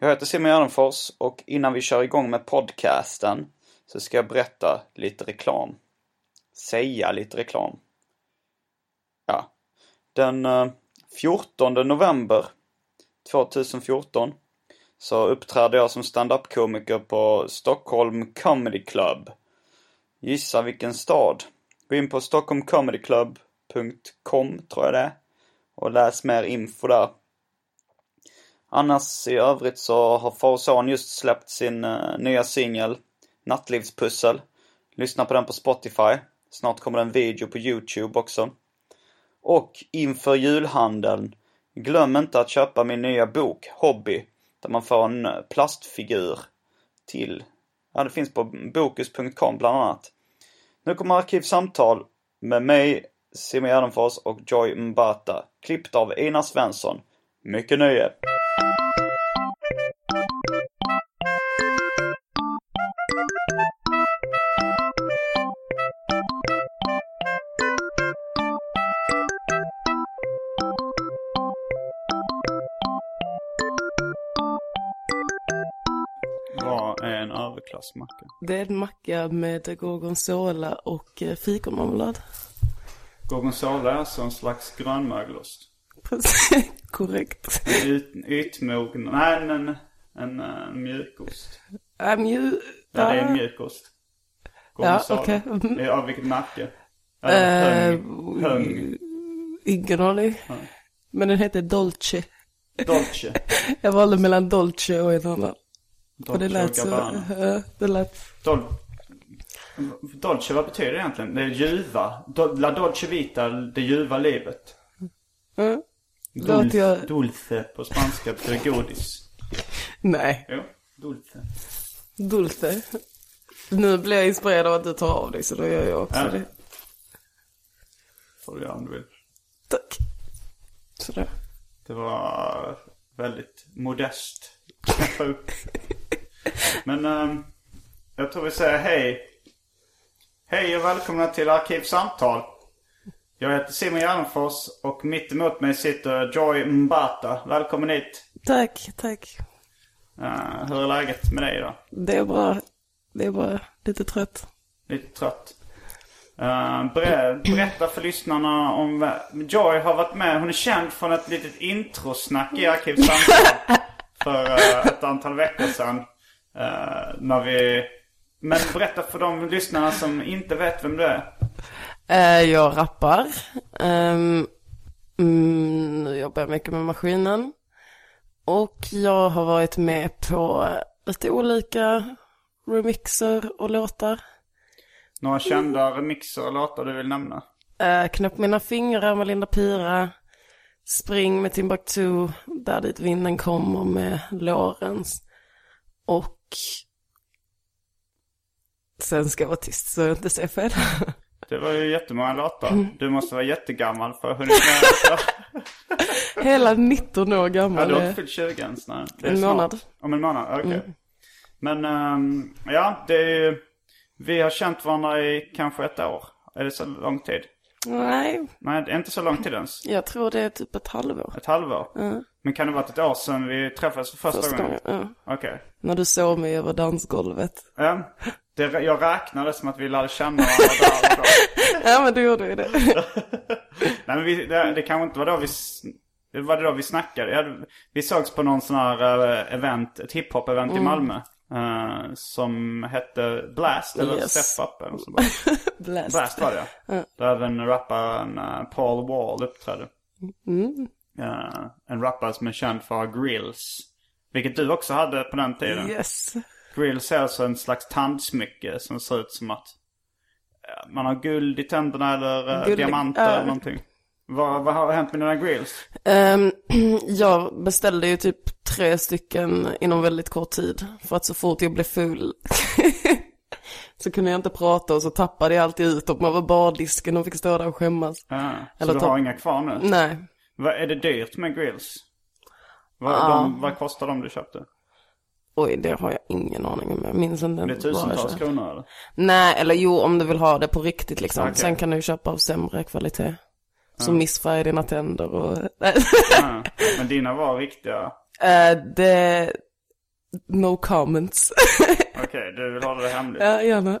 Jag heter Simon Gärdenfors och innan vi kör igång med podcasten så ska jag berätta lite reklam. Säga lite reklam. Ja. Den eh, 14 november 2014 så uppträdde jag som standup-komiker på Stockholm Comedy Club. Gissa vilken stad? Gå in på stockholmcomedyclub.com tror jag det är och läs mer info där. Annars i övrigt så har far och son just släppt sin uh, nya singel Nattlivspussel. Lyssna på den på Spotify. Snart kommer det en video på Youtube också. Och inför julhandeln, glöm inte att köpa min nya bok Hobby. Där man får en eh, plastfigur till, ja det finns på bokus.com bland annat. Nu kommer Arkivsamtal med mig, Simon Gärdenfors och Joy Mbata. Klippt av Ina Svensson. Mycket nöje! En överklassmacka? Det är en macka med gorgonzola och eh, fikonmarmelad. Gorgonzola är alltså en slags grönmögelost. Precis, korrekt. Ut, ytmogen, nej en, en, en, en mjukost. Äh, mju... Ja, det är en mjukost. Ja, Gorgonzola. okej. Det är Av vilket märke? Ja, Eh, Höng. Höng. Ingen aning. Men den heter Dolce. Dolce. Jag valde mellan Dolce och en annan. Dolce det lät så... Ja, det lät... Dol Dolce, vad betyder det egentligen? Det är ljuva. La Dolce Vita, det ljuva livet. Låter Dulce, jag... dulce på spanska betyder godis. Nej, Jo, dulce. Dulce. Nu blir jag inspirerad av att du tar av dig så då gör jag också Ja. det. Får du göra om du vill. Tack. Sådär. Det var väldigt modest. Knäppa upp. Men ehm, jag tror vi säger hej. Hej och välkomna till Arkivsamtal. Jag heter Simon Gärdenfors och mitt emot mig sitter Joy Mbata. Välkommen hit. Tack, tack. Eh, hur är läget med dig då? Det är bra. Det är bara lite trött. Lite trött. Uh, ber berätta för lyssnarna om... Joy har varit med. Hon är känd från ett litet introsnack i Arkivsamtal. för eh, ett antal veckor sedan. Eh, när vi... Men berätta för de lyssnarna som inte vet vem du är. Eh, jag rappar. Ehm, mm, nu jobbar jag mycket med maskinen. Och jag har varit med på lite olika remixer och låtar. Några kända remixer och låtar du vill nämna? Knäpp mina fingrar med Linda Pira. Spring med Timbuktu. Där dit vinden kommer med Lorentz. Och sen ska jag vara tyst så jag inte säger fel. Det var ju jättemånga låtar. Du måste vara jättegammal för att ha hunnit med. Hela 19 år Ja, gammal. du har inte fyllt 20 än snart. Det är En snart. månad. Om en månad, okej. Men ehm, ja, det är ju... Vi har känt varandra i kanske ett år. Är det så lång tid? Nej, Nej, det är inte så lång tid ens. jag tror det är typ ett halvår. Ett halvår. Men kan det vara ett år sedan vi träffades för första, Första gången? gången. Ja. Okej. När du såg mig över dansgolvet. Ja. Det, jag räknade som att vi lärde känna varandra där och då. Ja men du gjorde ju det. Nej men vi, det, det kanske inte var då vi... Det var då vi snackade. Vi sågs på någon sån här eh, event, ett hiphop-event Mm. i Malmö. Eh, som hette Blast eller Yes. Step Up eller där. Blast. Blast var det ja. Där även rapparen uh, Paul Wall uppträdde. Mm. Eh, en rappare som är känd för grills. Vilket du också hade på den tiden. Yes. Grills är alltså en slags tandsmycke som ser ut som att eh, man har guld i tänderna eller eh, Guld diamanter eller någonting. Vad, vad har hänt med dina grills? Ehm, jag beställde ju typ tre stycken inom väldigt kort tid. För att så fort jag blev full så kunde jag inte prata och så tappade jag alltid ut dem över bardisken och fick stå där och skämmas. Ja, så Eller du har inga kvar nu? Nej, Vad, är det dyrt med grills? Vad, Ja. de, vad kostar de du köpte? oj det har jag ingen aning om. Jag minns inte. Det är tusentals kronor eller? Nej, eller jo om du vill ha det på riktigt liksom. Okej. Sen kan du köpa av sämre kvalitet. Som missfärgar dina tänder och... Ja. Men dina var riktiga? Eh, det... No comments. Okej, du vill hålla det hemligt? ja, gärna.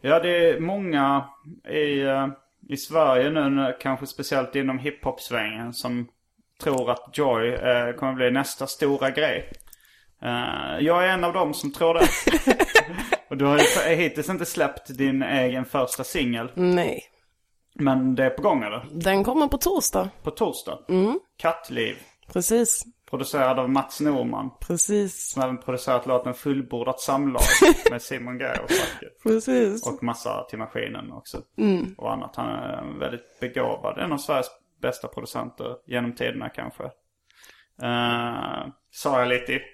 Ja, det är många i, eh, i Sverige nu, kanske speciellt inom hiphop-svängen, som tror att Joy eh, kommer bli nästa stora grej. Eh, jag är en av dem som tror det. Och du har ju hittills inte släppt din egen första singel. Nej. Men det är på gång eller? Den kommer på torsdag. På torsdag. Kattliv. Precis. Producerad av Mats Norman. Precis. Som även producerat låten Fullbordat samlag med Simon Gär och facket. Precis. Och massa till maskinen också. Och annat. Han är väldigt begåvad. En av Sveriges bästa producenter genom tiderna kanske. Uh, sa jag lite i.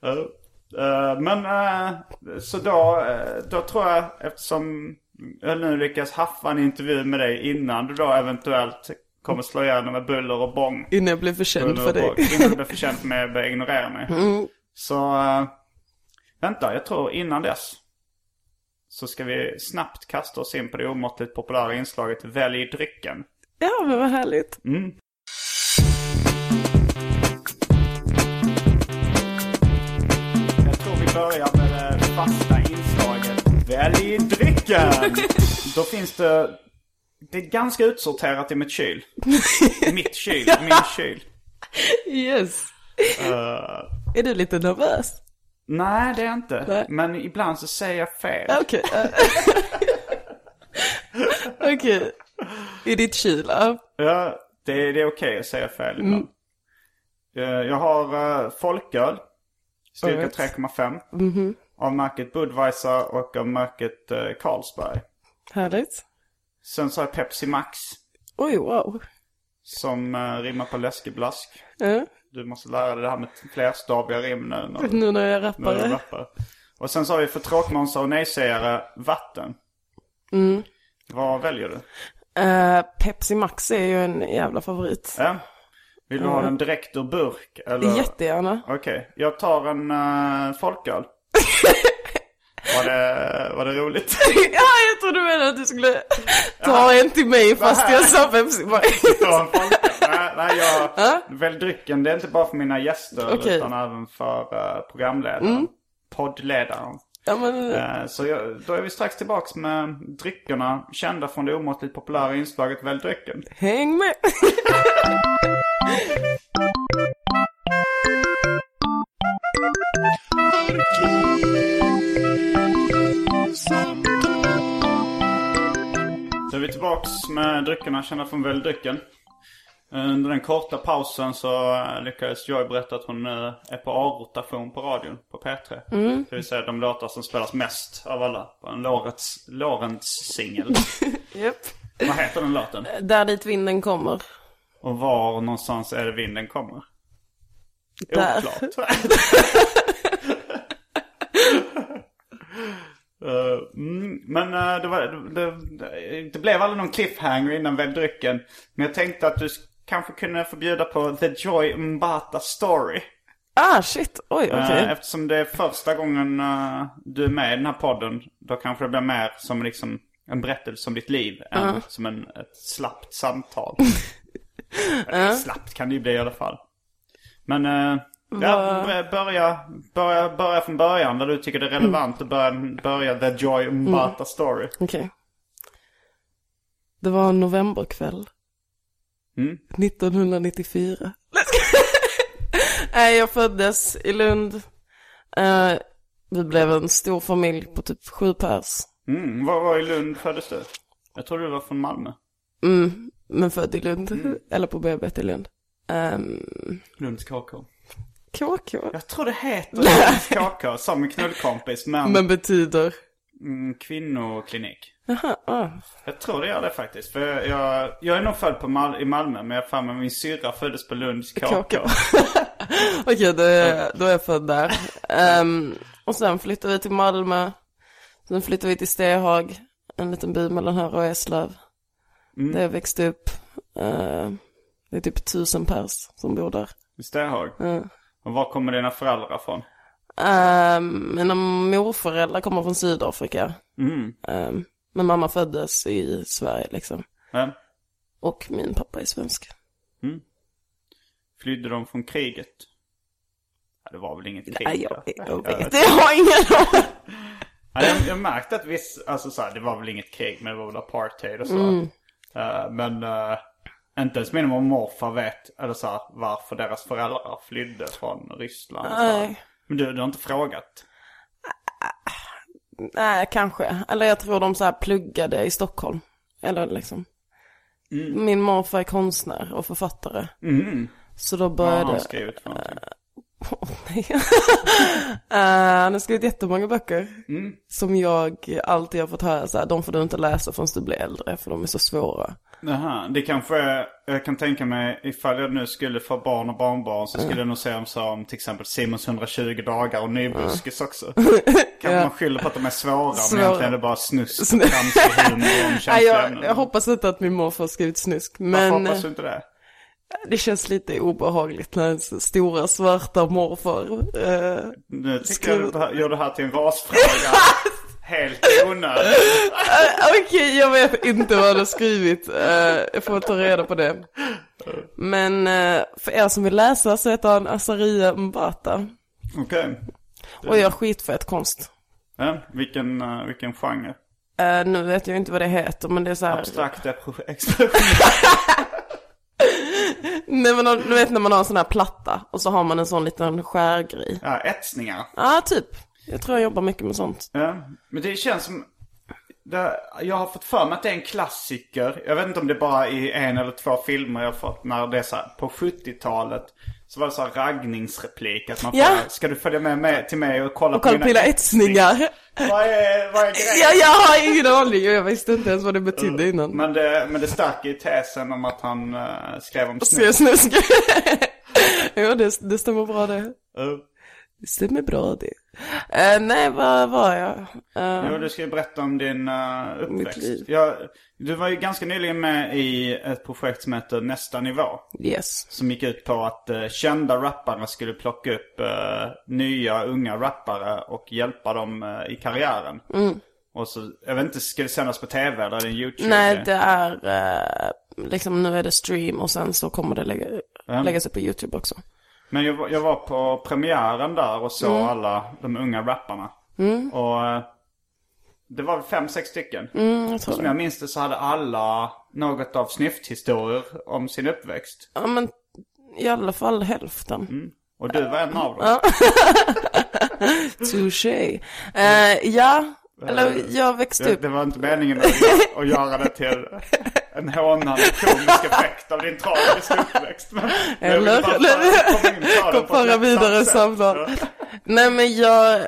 Ja. Eh, men eh, så då, då tror jag eftersom nu lyckas haffa en intervju med dig innan du då eventuellt kommer slå igenom med buller och bång. Innan jag blev för känd för och dig. Innan du blir för känd med att börja ignorera mig. Så eh, vänta, jag tror innan dess så ska vi snabbt kasta oss in på det omåttligt populära inslaget Välj drycken. Ja, men vad härligt. Jag tror vi börjar med det fasta Välj drycken! Då finns det... Det är ganska utsorterat i mitt kyl. mitt kyl, min kyl. Yes. Eh, Är du lite nervös? nej, det är jag inte. Nej. Men ibland så säger jag fel. Okej. eh. Okej. I ditt kyl, ja. Det, det är okej att säga fel ibland. Eh, Jag har uh, folköl. Styrka Alright. 3,5. Av märket Budweiser och av märket uh, Carlsberg. Härligt. Sen så har jag Pepsi Max. Oj, wow. Som uh, rimmar på läskeblask. Ja. Du måste lära dig det här med flerstaviga rim nu. När, Nu när jag är när du rappar. Och sen så har vi för tråkmånsar och nejsägare vatten. Vad väljer du? Eh, Pepsi Max är ju en jävla favorit. Ja. Vill du ha den direkt ur burk? Eller? Jättegärna. Okej, jag tar en uh, folköl. var, det, var det roligt? ja, jag trodde du menade att du skulle ta en till mig fast jag sa Pepsi Max. Nej, nej jag väljer drycken. Det är inte bara för mina gäster Okej. utan även för uh, programledaren. Poddledaren. Ja, men, Eh, Så jag, då är vi strax tillbaks med dryckerna kända från det omåttligt populära inslaget Välj drycken. häng med. Då är vi tillbaks med dryckerna kända från Välj drycken. Eh, Under den korta pausen så eh, lyckades Joy berätta att hon eh, är på A-rotation på radion på P3. Det vill säga de låtar som spelas mest av alla på en Lorentz, Lorentz singel. Japp. Vad heter den låten? Där dit vinden kommer. Och var någonstans är det vinden kommer? Där. Oklart. Eh, mm, men eh, det, var, det, det, det blev aldrig någon cliffhanger innan väl drycken. Men jag tänkte att du kanske kunde få bjuda på The Joy Mbata Story. Ah, shit. Oj, okej. Eh, Eftersom det är första gången eh, du är med i den här podden. Då kanske det blir mer som liksom en berättelse om ditt liv. Än som en, ett slappt samtal. Slappt kan det ju bli i alla fall. Men, eh, ja, bör- börja, börja, börja från början där du tycker det är relevant att börja, börja the Joy Mbata story. Okej. Det var en novemberkväll. Mm. 1994. Nej, jag föddes i Lund. Eh, vi blev en stor familj på typ sju pers. Mm, var, var i Lund föddes du? Jag tror du var från Malmö. Mm, men född i Lund. Eller på BB i Lund. Um, Lunds KK. KK. Jag tror det heter Lunds KK som en knullkompis men, Men betyder? mm, kvinnoklinik. Jaha, ah. Jag tror det gör det faktiskt. För jag, jag, jag är nog född på Mal- i Malmö men jag för mig min syrra föddes på Lunds KK. KK. Okej, då, är- då är jag född där. Ehm, och sen flyttade vi till Malmö. Sen flyttade vi till Stehag. En liten by mellan här och Eslöv. Där jag växte upp. Eh, det är typ tusen pers som bor där. I Stehag. Mm. Och var kommer dina föräldrar från? Um, mina morföräldrar kommer från Sydafrika. Mm. Ehm, men mamma föddes i Sverige liksom. Men, Och min pappa är svensk. flydde de från kriget? Ja, det var väl inget krig? Nej, då? jag, jag vet. Jag har ingen aning. Ja, jag, jag märkte att viss, alltså så här, det var väl inget krig men det var väl apartheid och så. Mm. Eh, men uh, inte ens min morfar vet, eller så här, varför deras föräldrar flydde från Ryssland. Nej. Men du, du har inte frågat? Nej, kanske. Eller jag tror de så här pluggade i Stockholm. Eller liksom. Min morfar är konstnär och författare. Så då Vad har började... han skrivit för någonting? Nej. Eh, han har skrivit jättemånga böcker. Som jag alltid har fått höra så här, de får du inte läsa förrän du blir äldre för de är så svåra. Jaha, det kanske är, jag kan tänka mig ifall jag nu skulle få barn och barnbarnbarn så skulle jag nog säga om, så om till exempel Simons 120 dagar och Nybuskis också. Kanske man skyller på att de är svåra Svåra. men egentligen är det bara snusk och tramsig humor om Nej, jag, jag hoppas inte att min morfar har skrivit snusk. Varför Men hoppas eh, du inte det? det känns lite obehagligt när en så stora svarta morfar eh, Nu tycker jag du gör det här till en rasfråga. Helt onödan. Eh, Okej, jag vet inte vad han har skrivit. Eh, jag får ta reda på det. Men eh, för er som vill läsa så heter han Azaria Mbata. Okej. Och gör skitfett konst. Ja, vilken, uh, vilken genre? Eh, nu vet jag inte vad det heter, men det är så här. Abstrakt expression. Nej, men du vet när man har en sån här platta och så har man en sån liten skärgrej. Ja, etsningar. Ja, typ. Jag tror jag jobbar mycket med sånt. Ja, men det känns som... Det, jag har fått för mig att det är en klassiker. Jag vet inte om det är bara i en eller två filmer jag har fått när det är så här, på 70-talet. Så var det så här raggningsreplik. Att man Ja. frågar, ska du följa med, med till mig och kolla Och kolla på mina etsningar. Vad är, vad är grejen? Ja, jag har ingen aning jag visste inte ens vad det betydde innan. Men det, men det stärker ju tesen om att han eh, skrev om snus. snuska? ja, det, det stämmer bra det. Uh, Det stämmer bra det. Eh, nej, vad var jag? Eh, jo, du ska ju berätta om din uh, uppväxt. Jag, du var ju ganska nyligen med i ett projekt som heter Nästa nivå. yes. Som gick ut på att uh, kända rappare skulle plocka upp nya unga rappare och hjälpa dem i karriären. Och så, jag vet inte, ska det sändas på tv eller är det en YouTube? Nej, det är liksom nu är det stream och sen så kommer det lägga, läggas upp på YouTube också. Men jag, var- jag var på premiären där och såg alla de unga rapparna. Och eh, det var väl fem, sex stycken. Mm, jag Som jag minns det så hade alla något av snyfthistorier om sin uppväxt. Ja, men i alla fall hälften. Och du var en av dem. Touché. Eh, ja, eller jag växte upp. det var inte meningen att göra det till en hånande komisk effekt av din tragiska uppväxt. Men Eller, bara kom lättsamt vidare samtal. Nej men jag,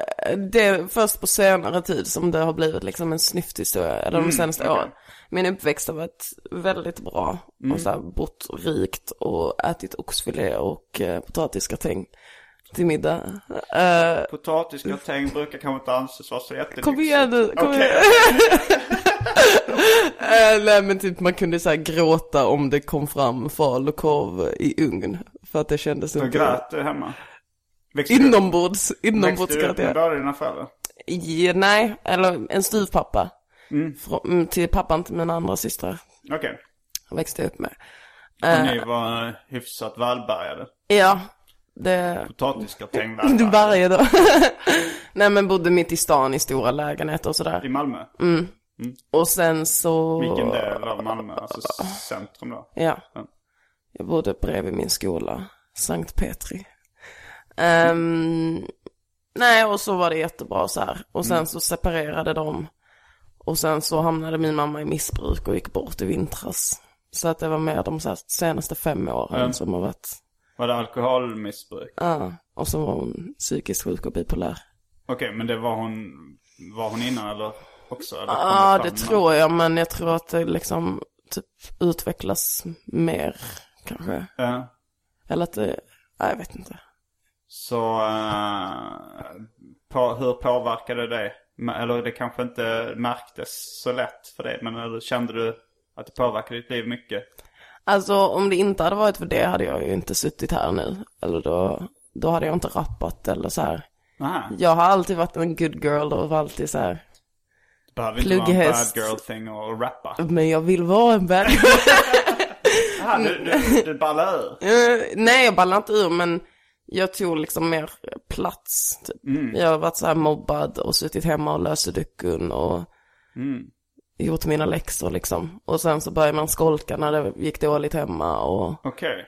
det är först på senare tid som det har blivit liksom en snyfthistoria, eller de senaste okej. åren. Min uppväxt har varit väldigt bra. Och så här, bott rikt och ätit oxfilé och eh, potatisgratäng till middag. Eh, Potatisgratäng brukar kanske inte anses vara så jättelyxigt. Kom igen nu, kom Okej. igen. Eh, nej men typ man kunde så här gråta om det kom fram fal och korv i ugn. För att det kändes Du inte... grät du hemma? Växte du- Inombords, Växte inombords du upp grät med jag. båda dina föräldrar? Ja, nej, eller en styvpappa. Frå- mm, till pappan till mina andra systrar Okej. växte jag upp med. Och ni var hyfsat välbärgade. Ja, det... Potatisgratäng Du varje dag. Nej men bodde mitt i stan i stora lägenheter och sådär. I Malmö? Och sen så... Vilken del av Malmö? Alltså centrum då? Ja. Ja. Jag bodde bredvid min skola, Sankt Petri. Ehm, nej, och så var det jättebra så här. Och sen så separerade de. Och sen så hamnade min mamma i missbruk och gick bort i vintras. Så att det var mer de senaste fem åren Ja. som har varit, Var det alkoholmissbruk? ja. Och så var hon psykiskt sjuk och bipolär. Okej, men det var hon, var hon innan eller också? Ja, fram det tror jag, men jag tror att det liksom typ utvecklas mer kanske. Ja. Eller att det, nej, jag vet inte. Så eh, på, hur påverkade det? Eller det kanske inte märktes så lätt för dig. Men kände du att det påverkade ditt liv mycket? Alltså om det inte hade varit för det hade jag ju inte suttit här nu. Eller då, då hade jag inte rappat eller så här. Aha, Jag har alltid varit en good girl och alltid så här. Behöver inte vara en bad girl thing att rappa. Men jag vill vara en bad Aha, du, du, du ballar ur. Eh, Nej, jag ballar inte ur, men jag tog liksom mer plats. Typ. Jag har varit så här mobbad och suttit hemma och löst duckun och gjort mina läxor liksom. Och sen så började man skolka när det gick dåligt hemma och, Okej.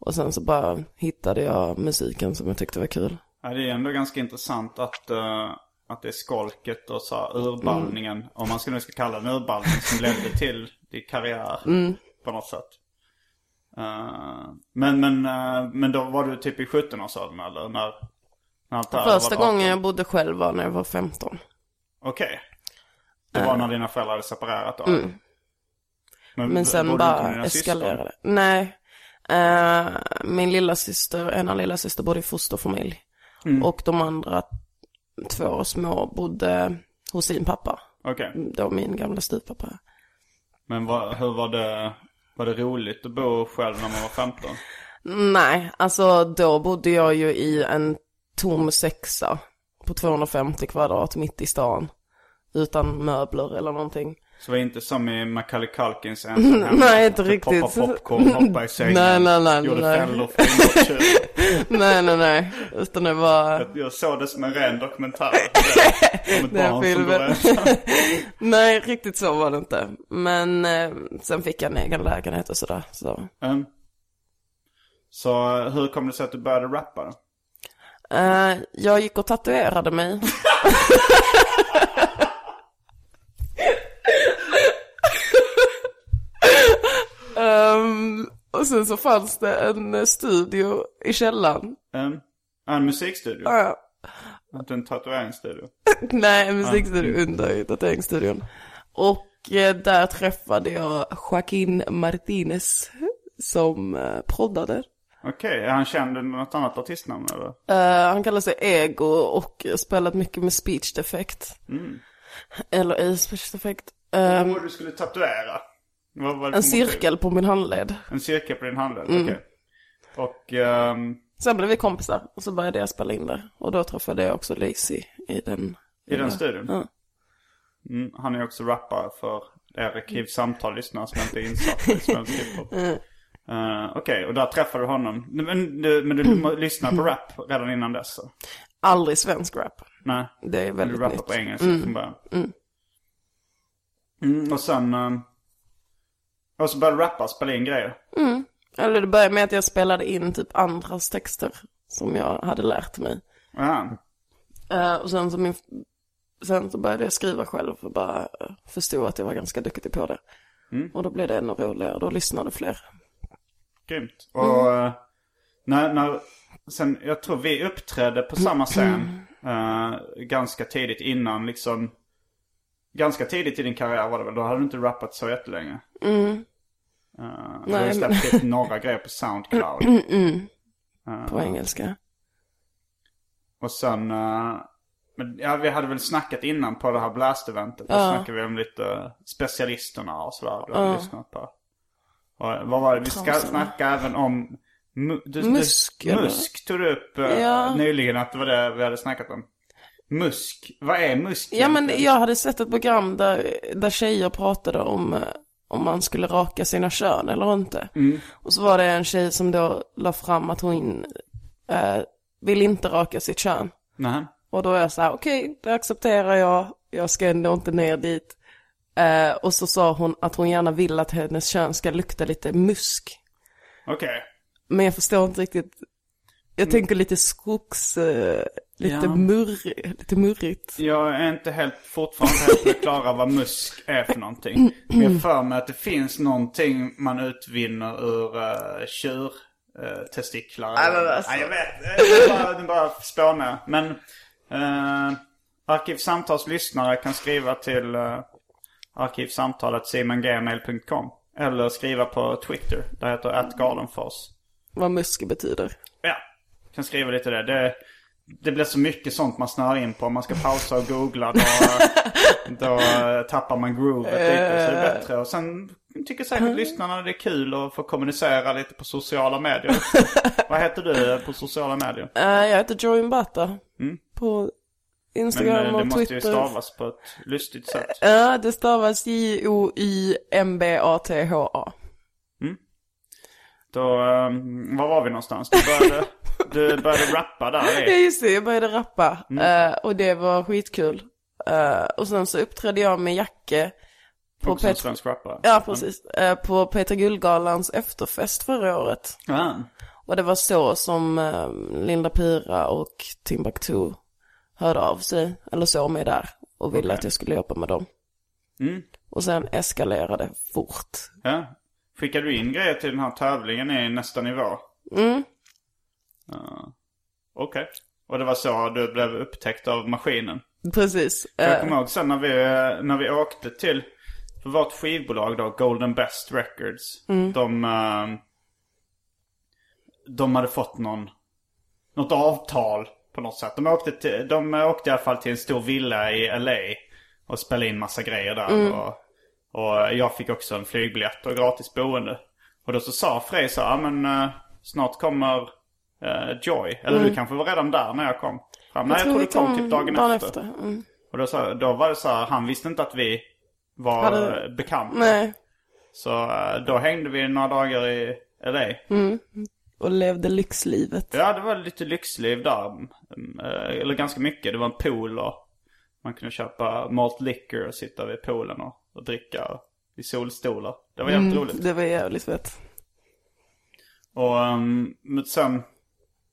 och sen så bara hittade jag musiken som jag tyckte var kul. Ja, det är ändå ganska intressant att, eh, att det är skolket och så här urballningen, om man ska nu ska kalla den urballning, som ledde till din karriär på något sätt. Eh, men, men, eh, men då var du typ i 17-årsåldern eller? När, när allt det Första gången jag bodde själv var när jag var 15. Okej. Det var när dina föräldrar hade separerat då? Men, Mm. Men sen inte med bara eskalerade det. Nej. Min lilla syster, ena lilla syster bodde i fosterfamilj. Mm. Och de andra två små bodde hos sin pappa. Okej. Då min gamla styvpappa. Men vad, hur var det, var det roligt att bo själv när man var 15? Nej, alltså då bodde jag ju i en tom sexa på 250 kvadrat mitt i stan. Utan möbler eller någonting. Så det var inte som i Macaulay Culkins ensam hemma, Nej, inte riktigt. Poppa popcorn, hoppa i sängen, Nej, nej, nej, gjorde nej. fällor för nej, nej, nej. Utan det var... Jag såg det som en ren dokumentär. Om ett barn som filmen. bor ensam. Nej, riktigt så var det inte. Men eh, sen fick jag en egen lägenhet och sådär. Så. Mm. Så hur kom det sig att du började rappa? Eh, jag gick och tatuerade mig. Ehm, och sen så fanns det en eh, studio i källaren. Mm. En musikstudio? Ja, Inte en tatueringsstudio? Nej, en musikstudio under tatueringsstudion. Och eh, där träffade jag Joaquin Martinez som eh, proddade. Okej, är han känd under något annat artistnamn eller? Eh, han kallar sig Ego och spelat mycket med speech defect. Eller i speech defect. Um, det du skulle tatuera? Vad var det en cirkel på min handled. En cirkel på din handled? Mm. Okej. Och, ehm, Sen blev vi kompisar och så började jag spela in där. Och då träffade jag också Lacey i den. i den studion? Ja. Mm, han är också rappare för er arkivsamtal lyssnare som inte är insatta i svensk hiphop. Mm. Uh, Okej, och där träffade du honom. Men du, men du Mm. lyssnade på rap redan innan dess? Så. Aldrig svensk rap. Nej, Det är men du väldigt rappade nytt. på engelska från början. Mm, och sen... ehm, och så började du rappa, spela in grejer. Eller det började med att jag spelade in typ andras texter som jag hade lärt mig. Ja. Eh, och sen så, min, sen så började jag skriva själv och bara eh, förstod att jag var ganska duktig på det. Och då blev det ännu roligare, då lyssnade fler. Grymt. Och eh, när, när, sen, jag tror vi uppträdde på samma scen eh, ganska tidigt innan liksom, ganska tidigt i din karriär var det väl, då hade du inte rappat så jättelänge. Mm. Uh, du har ju Nej, släppt typ några grejer på Soundcloud. På engelska. Och sen, eh, men ja, vi hade väl snackat innan på det här Blast-eventet. Då snackade vi om lite specialisterna och sådär. Du hade lyssnat på. Och, vad var det? Vi ska snacka även om mu- du, Musk, Du, musk tog du upp Ja. nyligen att det var det vi hade snackat om. Musk, vad är musk Ja men jag hade sett ett program där, där tjejer pratade om, om man skulle raka sina kön eller inte. Och så var det en tjej som då la fram att hon eh, vill inte raka sitt kön. Nej. Och då är jag så här, okej, det accepterar jag, jag ska ändå inte ner dit. Eh, och så sa hon att hon gärna vill att hennes kön ska lukta lite musk. Okej. Men jag förstår inte riktigt, jag tänker lite skogs, eh, lite, Ja. murr, lite murrigt. Jag är inte helt, fortfarande helt på det klara vad musk är för någonting. Men jag för mig att det finns någonting man utvinner ur uh, tjur. Uh, testiklar. Nej, men alltså. Nej, jag vet. Det är bara, det är bara spåna. Men uh, Arkivsamtals lyssnare kan skriva till uh, arkivsamtalet simongmail.com. Eller skriva på Twitter. Det heter atgardenfors. Vad musk betyder. Kan skriva lite det. det. Det blir så mycket sånt man snör in på. Om man ska pausa och googla då, då eh, tappar man groovet lite. Så det är bättre. Och sen tycker säkert lyssnarna det är kul att få kommunicera lite på sociala medier. Vad heter du på sociala medier? Eh, jag heter Join Bata. På Mm. Men Instagram eh, det och måste Twitter. ju stavas på ett lustigt sätt. Ja, det stavas J-O-Y-M-B-A-T-H-A. Då, um, var var vi någonstans? Du började, rappa där. Ja, just det. Jag började rappa. Mm. Eh, och det var skitkul. Eh, och sen så uppträdde jag med Jacke. På Också Pet- svensk rappare. Ja, precis. Eh, på Peter Guldgalans efterfest förra året. Ja. Och det var så som Linda Pira och Timbuktu hörde av sig, eller såg mig där och ville Okej. att jag skulle jobba med dem. Mm. Och sen eskalerade fort. Ja. Skickade du in grejer till den här tävlingen i nästa nivå? Mm. Ja. Okej. Och det var så du blev upptäckt av maskinen? Precis. För Jag Eh, kommer ihåg sen när vi, när vi åkte till, för vårt skivbolag då, Golden Best Records. De, eh, de hade fått någon, något avtal på något sätt. De åkte, till, de åkte i alla fall till en stor villa i LA och spelade in massa grejer där. Och, och jag fick också en flygbiljett och gratis boende. Och då så sa Frej så ja men eh, snart kommer eh, Joy. Eller du kanske var redan där när jag kom. Fram. Nej, jag tror vi du kom typ dagen, efter. Mm. Och då, sa, då var det så här, han visste inte att vi var Hade- bekanta. Nej, Så eh, då hängde vi några dagar i LA. och levde lyxlivet. Ja, det var lite lyxliv där. Mm, eh, Eller ganska mycket. Det var en pool och man kunde köpa malt liquor och sitta vid poolen och, och dricka i solstolar. Det var jävligt roligt. Det var jävligt fett. Och um, men sen,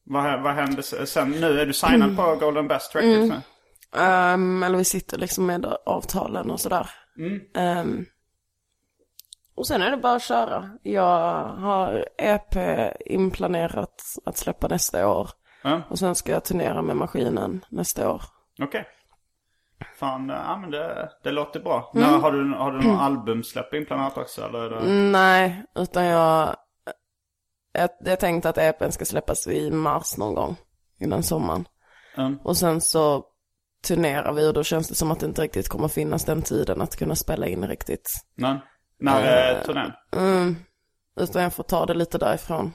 vad, vad hände sen? Nu är du signad på Golden Best Records nu? Ehm, eller vi sitter liksom med avtalen och sådär. Mm. Ehm, och sen är det bara att köra. Jag har EP inplanerat att släppa nästa år. Ja. Och sen ska jag turnera med maskinen nästa år. Okej. Fan, eh, ja men det, det låter bra. Mm. Nå, har, du, har du någon albumsläpp inplanerat också eller? Nej, utan jag... Jag, jag tänkte att EPn ska släppas i mars någon gång. Innan sommaren. Mm. Och sen så turnerar vi och då känns det som att det inte riktigt kommer finnas den tiden att kunna spela in riktigt. Nej. När är turnén? Mm. Utan jag får ta det lite därifrån.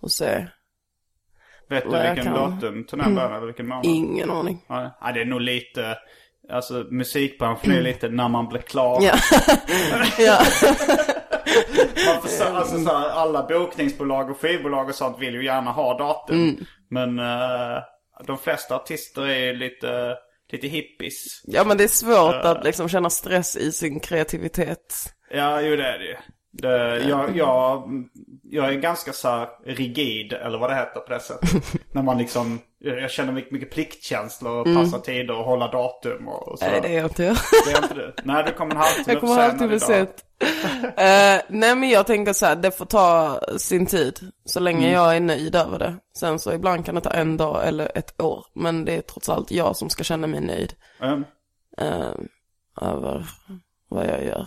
Och se. Vet du vilken kan. Mm. datum turnén börjar eller vilken månad? Ingen aning. Ja, det är nog lite, alltså musikbranschen är lite när man blir klar. Ja. ja. Man får, så- alltså, så här, alla bokningsbolag och skivbolag och sånt vill ju gärna ha datum. Mm. Men eh, de flesta artister är lite, lite hippies. ja, men det är svårt att liksom känna stress i sin kreativitet. Ja, jo det är det ju. Det, jag, jag, jag är ganska så rigid, eller vad det heter på det sättet. När man liksom, jag känner mycket, mycket pliktkänsla och passa tider och hålla datum och, och så. Mm. Nej, det är jag inte. Det är inte du? Nej, du kommer en halvtimme Jag kommer för idag. sent. Eh, nej men jag tänker så här, det får ta sin tid. Så länge Mm. jag är nöjd över det. Sen så ibland kan det ta en dag eller ett år. Men det är trots allt jag som ska känna mig nöjd. Mm. eh, över vad jag gör.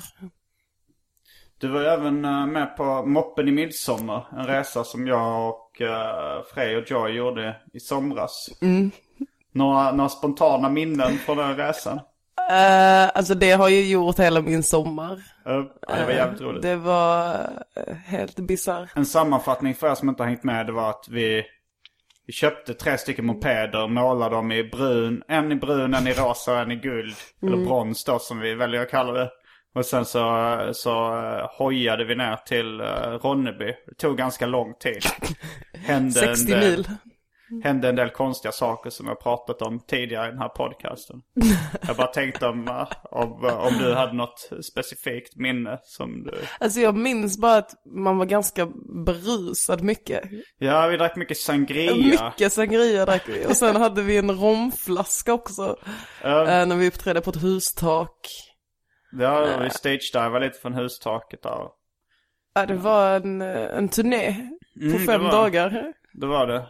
Du var ju även eh, med på Moppen i midsommar. En resa som jag och uh, Frej och Joy gjorde i somras. Mm. Några, några spontana minnen från den resan. Eh, alltså det har ju gjort hela min sommar. Eh, ja, det var jävligt roligt. Det var eh, helt bisarrt. En sammanfattning för er som inte har hängt med det var att vi, vi köpte tre stycken mopeder, målade dem i brun, en i brun, en i rosa och en i guld. Eller brons då som vi väljer att kalla det. Och sen så, så uh, hojade vi ner till uh, Ronneby. Det tog ganska lång tid. Hände 60 en del, mil. Hände en del konstiga saker som jag pratat om tidigare i den här podcasten. jag bara tänkte om, uh, om, om du hade något specifikt minne som du... Alltså jag minns bara att man var ganska berusad mycket. Ja, vi drack mycket sangria. Mycket sangria drack vi. Och sen hade vi en romflaska också. Eh, när vi uppträdde på ett hustak. Ja, vi stage-divade lite från hustaket där. Ja, det var en, en turné på Mm, det fem var- dagar. Det var det.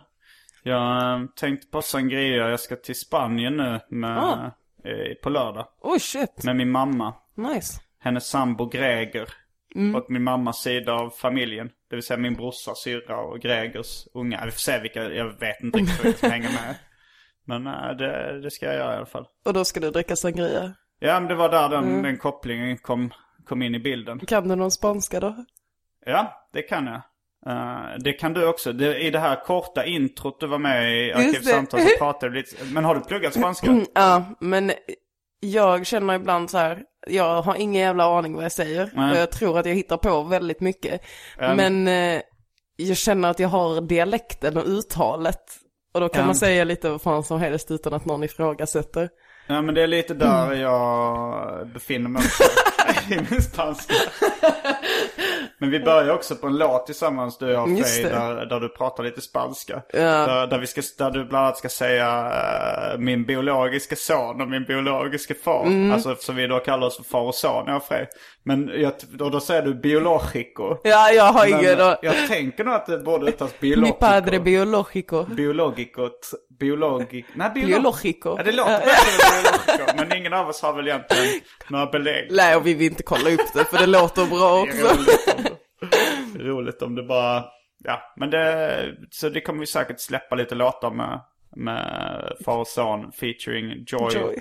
Jag eh, tänkte på sangria. Jag ska till Spanien nu med, Ah. eh, på lördag. Oj shit, Med min mamma. nice. Hennes sambo Greger. Mm. Och min mammas sida av familjen. Det vill säga min brorsa, syrra och Gregers unga. Vi får se vilka, jag vet inte riktigt vilka som hänger med. Men eh, det, det ska jag göra i alla fall. Och då ska du dricka sangria. Ja, men det var där den, Mm. den kopplingen kom, kom in i bilden. Kan du någon spanska då? Ja, det kan jag. Eh, det kan du också. Det, I det här korta introt du var med i. Arkivsamtal så pratade du lite. Men har du pluggat spanska? Ja, men jag känner ibland så här, jag har ingen jävla aning vad jag säger. Nej. Och jag tror att jag hittar på väldigt mycket. Ja. Men eh, jag känner att jag har dialekten och uttalet. Och då kan Ja. man säga lite vad fan som helst utan att någon ifrågasätter. Ja, men det är lite där jag befinner mig också. I min spanska. Men vi börjar också på en låt tillsammans, du och det. där, där du pratar lite spanska. Ja. Där, där, vi ska, där du bland annat ska säga eh, min biologiska son och min biologiska far. Mm. Alltså som vi då kallar oss för far och son, jag och Frej. Men jag, och då säger du biologico. Ja, jag har Men ingen då. jag tänker nog att det borde uttalas Mi biologico. padre biologico. Biologico. Biologic. Nej, biolo- Biologico. Ja, det låter verkligen biologico. Men ingen av oss har väl egentligen några belägg. Nej, och vi vill inte kolla upp det för det låter bra också roligt om det, bara... Ja, men det... Så det kommer vi säkert släppa lite låtar med. Med far och son featuring Joy. Joy.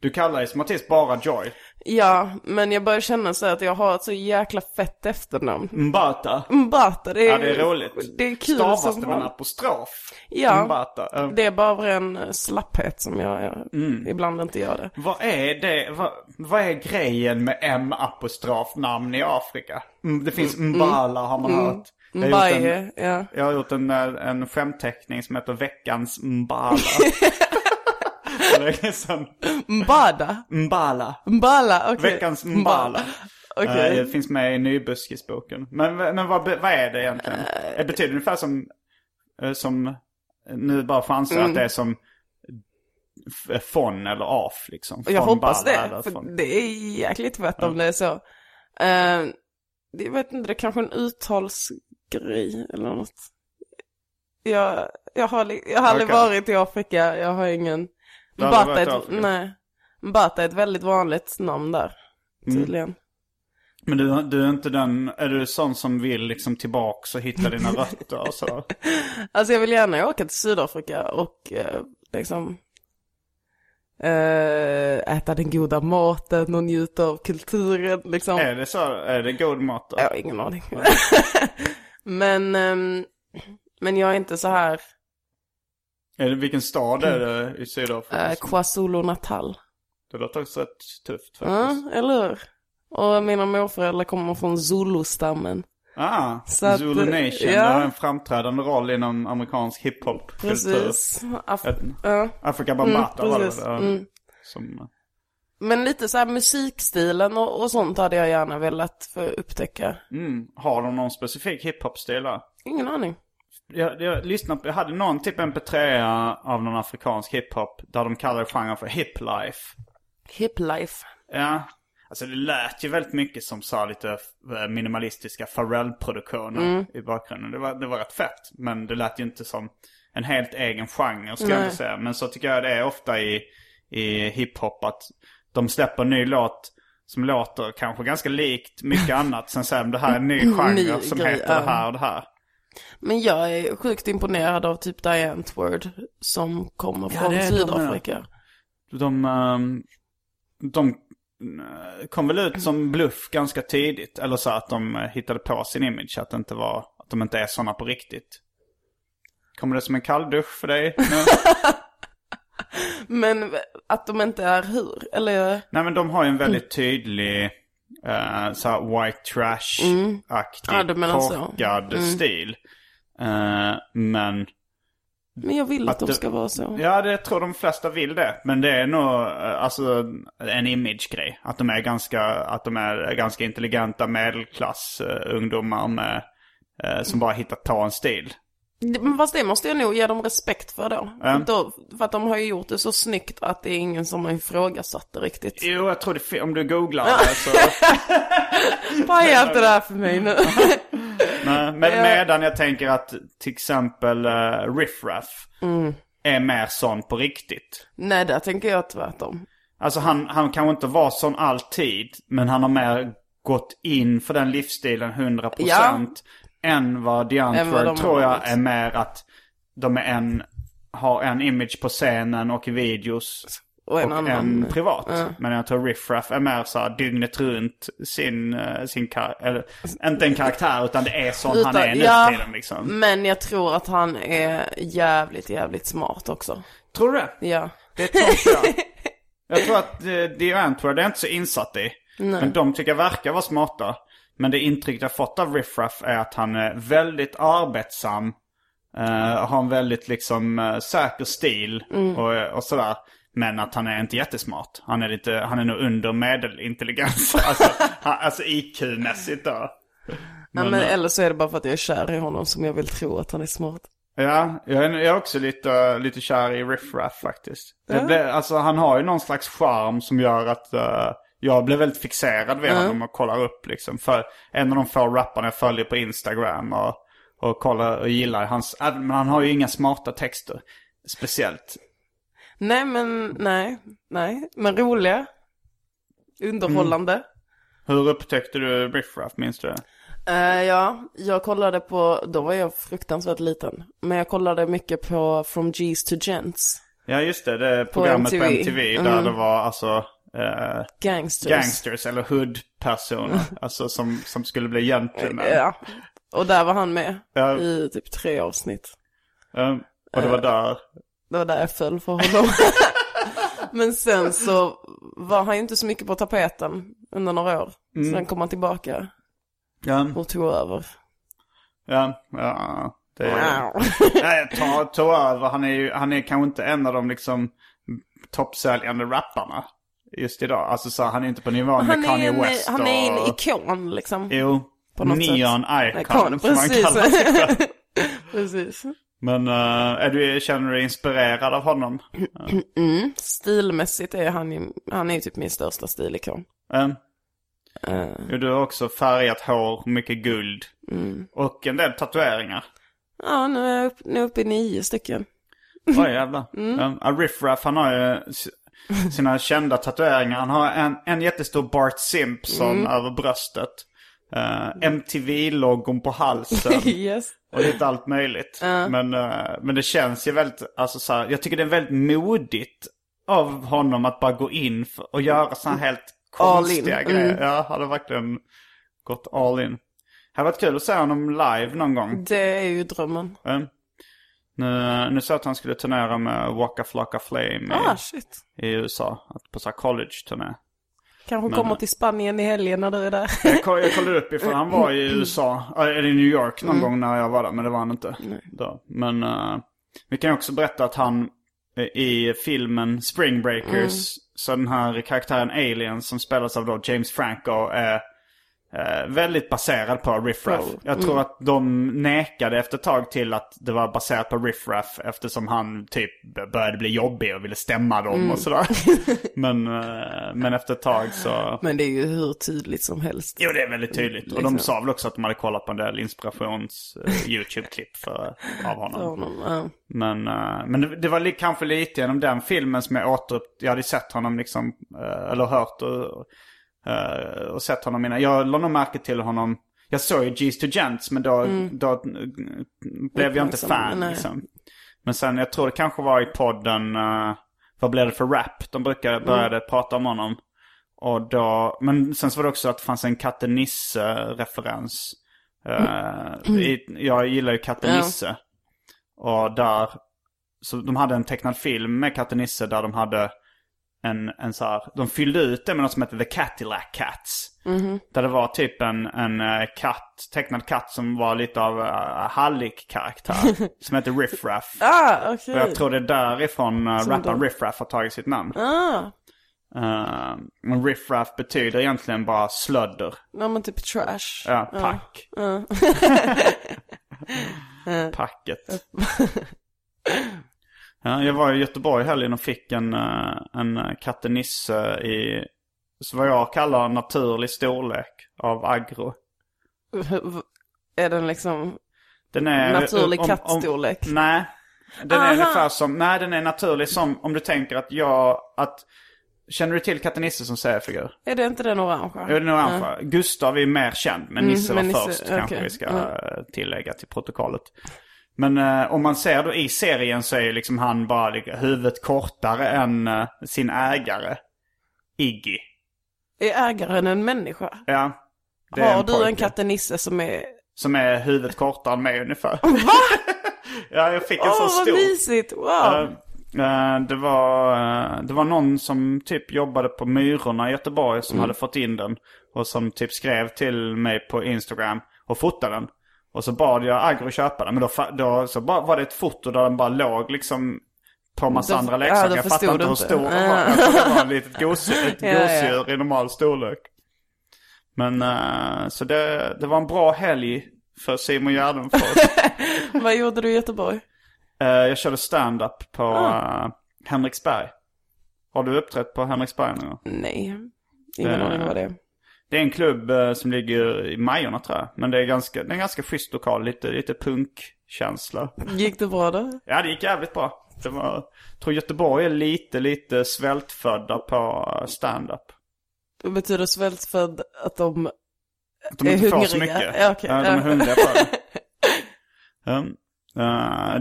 Du kallar dig som artist bara Joy. Ja, men jag börjar känna så att jag har ett så jäkla fett efternamn. Mbata. Mbata, det är, Ja, det är roligt. Det är kul Stavas som det med en apostrof? Ja. Mbata. Ja. Det är bara av ren eh, slapphet som jag, jag Mm. ibland inte gör det. Vad är det? Vad, vad är grejen med M-apostrofnamn i Afrika? Mm, det finns Mbala har man hört. Gjort en- Mbaye, ja. Jag har gjort en, eh, en skämtteckning som heter Veckans Mbala. det är sån Mbada? Mbala. Mbala, okej. Veckans Mbala. Okej. Eh, Det finns med i Nybuskisboken. Men, men vad, vad är det egentligen? Eh. Det betyder ungefär som, eh, som nu bara chanser Mm. att det är som fon eller af liksom. Jag hoppas det, för det är jäkligt fett om det är så. Eh, jag vet inte, det är kanske en uttalsgrej eller något. Jag, jag har, jag har aldrig varit i Afrika, jag har ingen... I är ett, nej. Mbata är ett väldigt vanligt namn där, Mm. tydligen. Men du, du är inte den, är du sån som vill liksom tillbaks och hitta dina rötter och så? Alltså jag vill gärna åka till Sydafrika och eh, liksom eh, äta den goda maten och njuta av kulturen liksom. Är det så? Är det god mat då? Jag har ingen aning. men, ehm, men jag är inte så här Vilken stad är det i Sydafrika? eh, KwaZulu Natal. Det låter också rätt tufft Ja, faktiskt. eller hur? Och mina morföräldrar kommer från Zulu-stammen. Ah, Så att, Zulu Nation. ja. Det har en framträdande roll inom amerikansk hiphop-kultur. Precis. Af- Ett- ja. Afrika Bambata Mm, var det? Mm. Som, Men lite så här musikstilen och, och sånt hade jag gärna velat få upptäcka. mm, har de någon specifik hiphop-stil? Ingen aning. Jag, jag lyssnade på, jag hade någon typ mp3 av någon afrikansk hiphop där de kallade genren för hiplife. Hip life. Ja, alltså det lät ju väldigt mycket som sa lite eh, minimalistiska Pharrell-produktioner Mm. i bakgrunden. Det var, det var rätt fett, men det lät ju inte som en helt egen genre ska jag inte säga. Men så tycker jag det är ofta i, i hiphop att de släpper en ny låt som låter kanske ganska likt mycket annat. Sen säger de det här är en ny genre Ny som grej, heter ja. det här och det här. Men jag är sjukt imponerad av typ Diane Word som kommer Ja, från de, Sydafrika. De, ehm, de eh, kom väl ut som bluff ganska tidigt. Eller så att de eh, hittade på sin image. Att, det inte var, att de inte är sådana på riktigt. Kommer det som en kalldusch för dig? nu? Men att de inte är hur? Eller? Nej men de har ju en väldigt tydlig uh, så white trash-aktig, menar så. korkad stil. Eh, men Men jag vill att, Att de ska vara så. ja, det tror de flesta vill det. Men det är nog eh, alltså en image-grej. Att de är ganska, att de är ganska intelligenta medelklass eh, ungdomar med, eh, som bara hittat på en stil. Men fast det måste jag nog ge dem respekt för då. Ja. då. För att de har ju gjort det så snyggt att det är ingen som har ifrågasatt det riktigt. Jo, jag tror det, om du googlar det så... Paja inte det här för mig nu. Nej, men medan jag tänker att till exempel uh, Riff Raff är mer sån på riktigt. Nej, där tänker jag tvärtom. Alltså han, han kan inte vara sån alltid, men han har mer gått in för den livsstilen 100% Ja. Än vad DeAntword de tror jag varit. är mer att de är en, har en image på scenen och i videos Och en och annan. en privat. Ja. Men jag tror Riff Raff är mer så här dygnet runt sin, eh, sin kar- eller inte en karaktär utan det är sån han är nu ja, tiden liksom. Men jag tror att han är jävligt, jävligt smart också. Tror du det? Ja. Det tror inte jag. Jag tror att The Antwoord är inte så insatt i. Men de tycker jag verkar vara smarta. Men det intryck jag fått av Riff Raff är att han är väldigt arbetsam. Uh, har en väldigt liksom uh, säker stil och, och sådär. Men att han är inte jättesmart. Han är, lite, han är nog under medelintelligens. alltså, han, alltså IQ-mässigt då. ja men eller så är det bara för att jag är kär i honom som jag vill tro att han är smart. Ja, jag är, jag är också lite, lite kär i Riff Raff faktiskt. Det blev, alltså han har ju någon slags charm som gör att eh, jag blev väldigt fixerad vid honom och kollar upp liksom. För en av de få rapparna jag följer på Instagram och, och kollar och gillar hans, äh, men han har ju inga smarta texter. Speciellt. Nej men, nej, nej. Men roliga. Underhållande. Hur upptäckte du Riff Raff, minns du det? Eh, ja, jag kollade på, då var jag fruktansvärt liten. Men jag kollade mycket på From G's to Gents. Ja just det, det programmet på MTV. MTV, där Mm. det var alltså eh, Gangsters. gangsters eller hood-personer. alltså som, som skulle bli gentlemen. Ja. Och där var han med Ja. i typ tre avsnitt. Um, och det var där Det var där jag föll för honom. Men sen så var han ju inte så mycket på tapeten under några år. Sen kom han tillbaka Ja, och tog över. ja, ja. Det är, Wow. nej, ta, ta över. Han är ju, han är kanske inte en av de liksom toppsäljande rapparna just idag. Alltså så han är inte på nivån med Kanye en, West han är en och... ikon liksom. Jo, på något neon sätt. icon, Ikon, som man precis. kallar sig själv. Precis. Men eh, är du, känner du dig inspirerad av honom? Stilmässigt är han ju, han är ju typ min största stilikon. Eh, jo, du har också färgat hår, mycket guld. Mm. Och en del tatueringar. ja, nu är jag upp, nu är jag uppe i nio stycken. Oj jävlar. Mm. Um, Riff Raff han har ju sina kända tatueringar. Han har en, en jättestor Bart Simpson Mm. över bröstet. Uh, MTV-logon på halsen. yes. och lite allt möjligt. Men, eh, men det känns ju väldigt, alltså så här, jag tycker det är väldigt modigt av honom att bara gå in för, och göra sådana helt All konstiga grejer. Mm. Ja, hade verkligen gått all in. Det hade varit kul att se honom live någon gång. Det är ju drömmen. Mm. Nu, nu sa att han skulle turnera med Waka Flocka Flame Ah, i, i USA. På så college-turné. Kanske kommer till Spanien i helgen när du är där. Jag, koll, jag kollade upp ifall han var i USA, äh, eller i New York Mm. någon gång när jag var där, men det var han inte. Då. Men eh, vi kan också berätta att han eh, i filmen Spring Breakers, Mm. så den här karaktären Alien som spelas av då James Franco är eh, väldigt baserad på Riff Raff. Pro. Jag tror att de nekade efter ett tag till att det var baserat på Riff Raff eftersom han typ började bli jobbig och ville stämma dem Mm. och sådär. men, eh, men efter ett tag så... Men det är ju hur tydligt som helst. Jo, det är väldigt tydligt. Och de Liksom. sa väl också att de hade kollat på en del inspirations-YouTube-klipp för av För honom. honom. Ja. Men, eh, men det, det var li, kanske lite genom den filmen som jag återupp... Jag hade sett honom liksom, eh, eller hört och, eh, och sett honom innan. Jag la nog märke till honom. Jag såg ju G's to Gents, men då, då eh, blev jag inte fan liksom. Men sen, jag tror det kanske var i podden, uh, vad blev det för rap? De brukade, började prata om honom. Och då, men sen så var det också att det fanns en Katte Nisse-referens. Eh, i- jag gillar ju Katte Ja. Nisse. Och där så de hade en tecknad film med katten Nisse där de hade en, en så här, de fyllde ut det med något som heter The Cadillac Cats. Där det var typ en, en eh, katt, tecknad katt som var lite av uh, Hallik-karaktär. som heter Riff Raff. Ah, okej. Och jag tror det är därifrån uh, rapparen Riff Raff har tagit sitt namn. Ah, Uh, men Riff Raff betyder egentligen bara slödder. ja men typ trash. Ja, pack. Ja. Packet. Ja, jag var i Göteborg i helgen och fick en, uh, en katte Nisse i vad jag kallar naturlig storlek av agro. Är den liksom Den är... naturlig om- om- kattstorlek? Nej. Den är Aha. ungefär som, nej den är naturlig som om du tänker att jag, att Känner du till katten Nisse som seriefigur? Är det inte den orangea? Jo, den är orange. Gustav är mer känd, men Mm, Nisse var men Nisse- först okej, kanske vi ska ja. eh, tillägga till protokollet. Men eh, om man ser då i serien så är ju liksom han bara huvudet kortare än eh, sin ägare. Iggy. Är ägaren en människa? Ja. det är Har du en pojke katte Nisse som är... Som är huvudet kortare än mig ungefär. Va? ja, jag fick en Åh, sån vad stor. mysigt! Wow! Eh, eh, det, var, eh, det var någon som typ jobbade på Myrorna i Göteborg som hade fått in den. Och som typ skrev till mig på Instagram och fotade den. Och så bad jag Agro köpa den. Men då, då så bara, var det ett foto där den bara låg liksom på massa Då- andra ja, leksaker. då jag fattar inte hur stor den Ja. var. Jag trodde det var ett litet ett Ja, ja. gosedjur i normal storlek. Men eh, så det, det var en bra helg för Simon Gärdenfors. Vad gjorde du i Göteborg? Eh, jag körde stand-up på Ah. eh, Henriksberg. Har du uppträtt på Henriksberg någon gång? Nej, ingen aning vad det är. Det är en klubb eh, som ligger i Majorna tror jag. Men det är ganska, det är en ganska schysst lokal. Lite, lite punkkänsla. Gick det bra då? Ja, det gick jävligt bra. Det var, jag tror Göteborg är lite, lite svältfödda på stand-up. Det betyder svältfödd att de... Att de Är inte får så mycket. Ja. Ja, de är hungriga på det. Um, eh,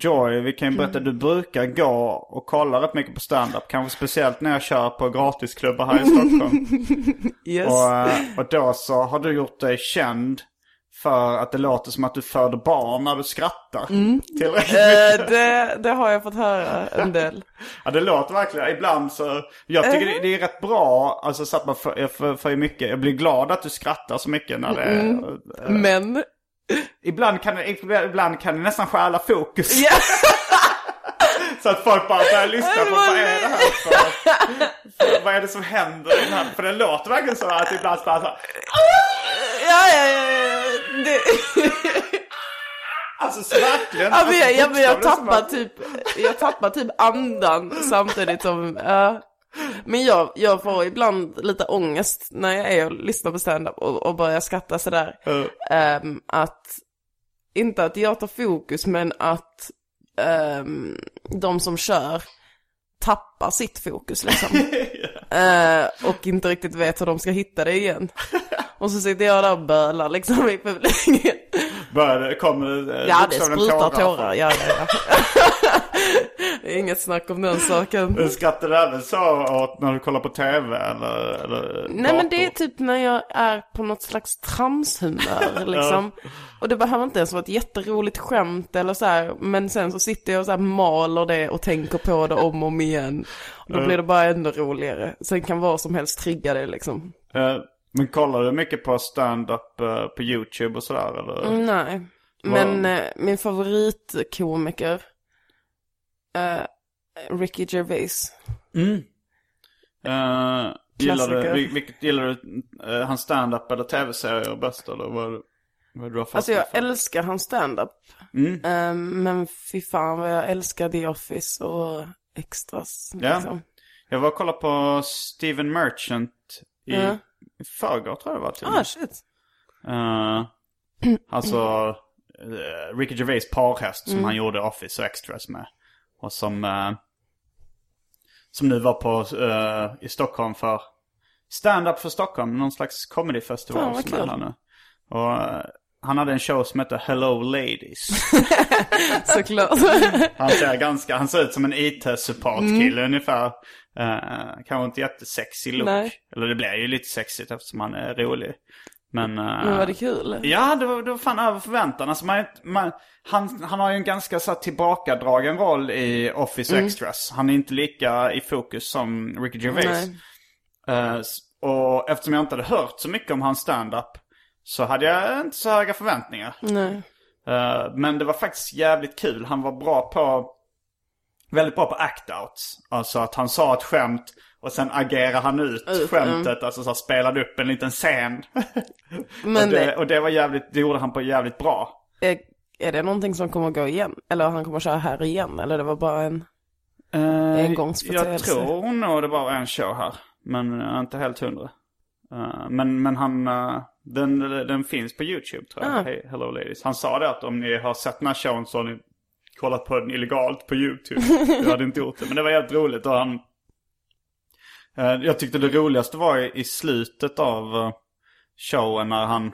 Joy, vi kan ju berätta, du brukar gå och kolla rätt mycket på stand-up. Kanske speciellt när jag kör på gratisklubbar här i Stockholm. Yes. Och, eh, och då så har du gjort dig känd för att det låter som att du föder barn när du skrattar. Tillräckligt Eh, det, det har jag fått höra en del. Ja, det låter verkligen. Ibland så... Jag tycker det, det är rätt bra, alltså så att man för, för, för mycket. Jag blir glad att du skrattar så mycket när det är... eh, Men... Ibland kan, det, ibland kan det nästan stjäla fokus. Ja, Så att folk bara börjar lyssna på vad är det här för, för vad är det som händer i den här? För det låter verkligen så att ibland bara så här, ja, ja, ja. ja. Det, Alltså så verkligen. ja, men jag, ja, men jag bokstavligt som tappar typ, jag tappar typ andan samtidigt som, ja. Men jag, jag får ibland lite ångest när jag är och lyssnar på stand-up och, och börjar skratta sådär. Ehm, att, inte att jag tar fokus, men att ehm, de som kör tappar sitt fokus liksom. Eh, och inte riktigt vet hur de ska hitta det igen. Och så sitter jag där och bölar liksom i publiken. Kommer det eh, Ja, det sprutar tårar. Ja, ja, ja. inget snack om den saken. Skrattar du även så åt när du kollar på tv eller, eller Nej men det är typ när jag är på något slags tramshumör liksom. Och det behöver inte ens vara ett jätteroligt skämt eller så här. Men sen så sitter jag och så här maler det och tänker på det om och om igen. Och då blir det bara ännu roligare. Sen kan vad som helst trigga det liksom. Eh, Men kollar du mycket på stand-up eh, på YouTube och sådär eller? Nej. Men eh, min favoritkomiker, eh, Ricky Gervais. Eh, gillar, du, vil- vilket, gillar du uh, hans stand-up eller tv-serier bäst eller vad, vad är du har fastnat Alltså jag för? älskar hans standup. Eh, men fy fan vad jag älskar The Office och Extras. Ja. Liksom. Jag var och kollade på Steven Merchant i, Ja. I förrgår tror jag det var till och Ah med. shit. Eh, alltså uh, Ricky Gervais parhäst som han gjorde Office och Extras med. Och som, eh, som nu var på, eh, i Stockholm för stand-up för Stockholm. Någon slags comedyfestival Fan, vad som är kul. här nu. Och eh, han hade en show som hette Hello Ladies. Såklart. Han ser ganska, han ser ut som en IT-supportkille ungefär. Uh, kanske inte jättesexig look. Nej. Eller det blir ju lite sexigt eftersom han är rolig. Men... eh, Men var det kul? Ja, det var, det var fan över förväntan. Alltså man, man, han, han har ju en ganska så här, tillbakadragen roll i Office Mm. Extras. Han är inte lika i fokus som Ricky Gervais. S- och eftersom jag inte hade hört så mycket om hans stand-up så hade jag inte så höga förväntningar. Nej. Eh, men det var faktiskt jävligt kul. Han var bra på, väldigt bra på act-outs. Alltså att han sa ett skämt och sen agerar han ut Ut, skämtet. Alltså så här, spelade upp en liten scen. Men och, det, och det var jävligt, det gjorde han på jävligt bra. är, är det någonting som kommer gå igen? Eller han kommer köra här igen? Eller det var bara en... Uh, Engångsföreteelse. jag tror nog det bara var en show här. Men jag är inte helt hundra. Eh, men, men han, eh, den, den finns på YouTube tror jag. Ah. Hey, Hello Ladies. Han sa det att om ni har sett den här showen så har ni kollat på den illegalt på YouTube. Jag hade inte gjort det. Men det var helt roligt och han... eh, jag tyckte det roligaste var i, i slutet av eh, showen när han...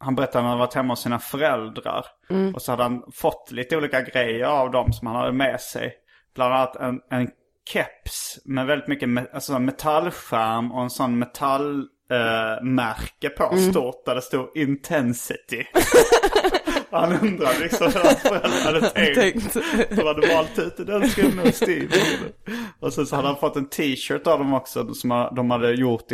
Han berättade att han hade varit hemma hos sina föräldrar. Och så hade han fått lite olika grejer av dem som han hade med sig. Bland annat en, en keps med väldigt mycket me- alltså metallskärm och en sån metallmärke eh, märke på stort där det stod intensity. han undrade liksom hur hans föräldrar hade tänkt. De hade valt ut den skumma stilen. Och sen så hade han fått en t-shirt av dem också som de hade gjort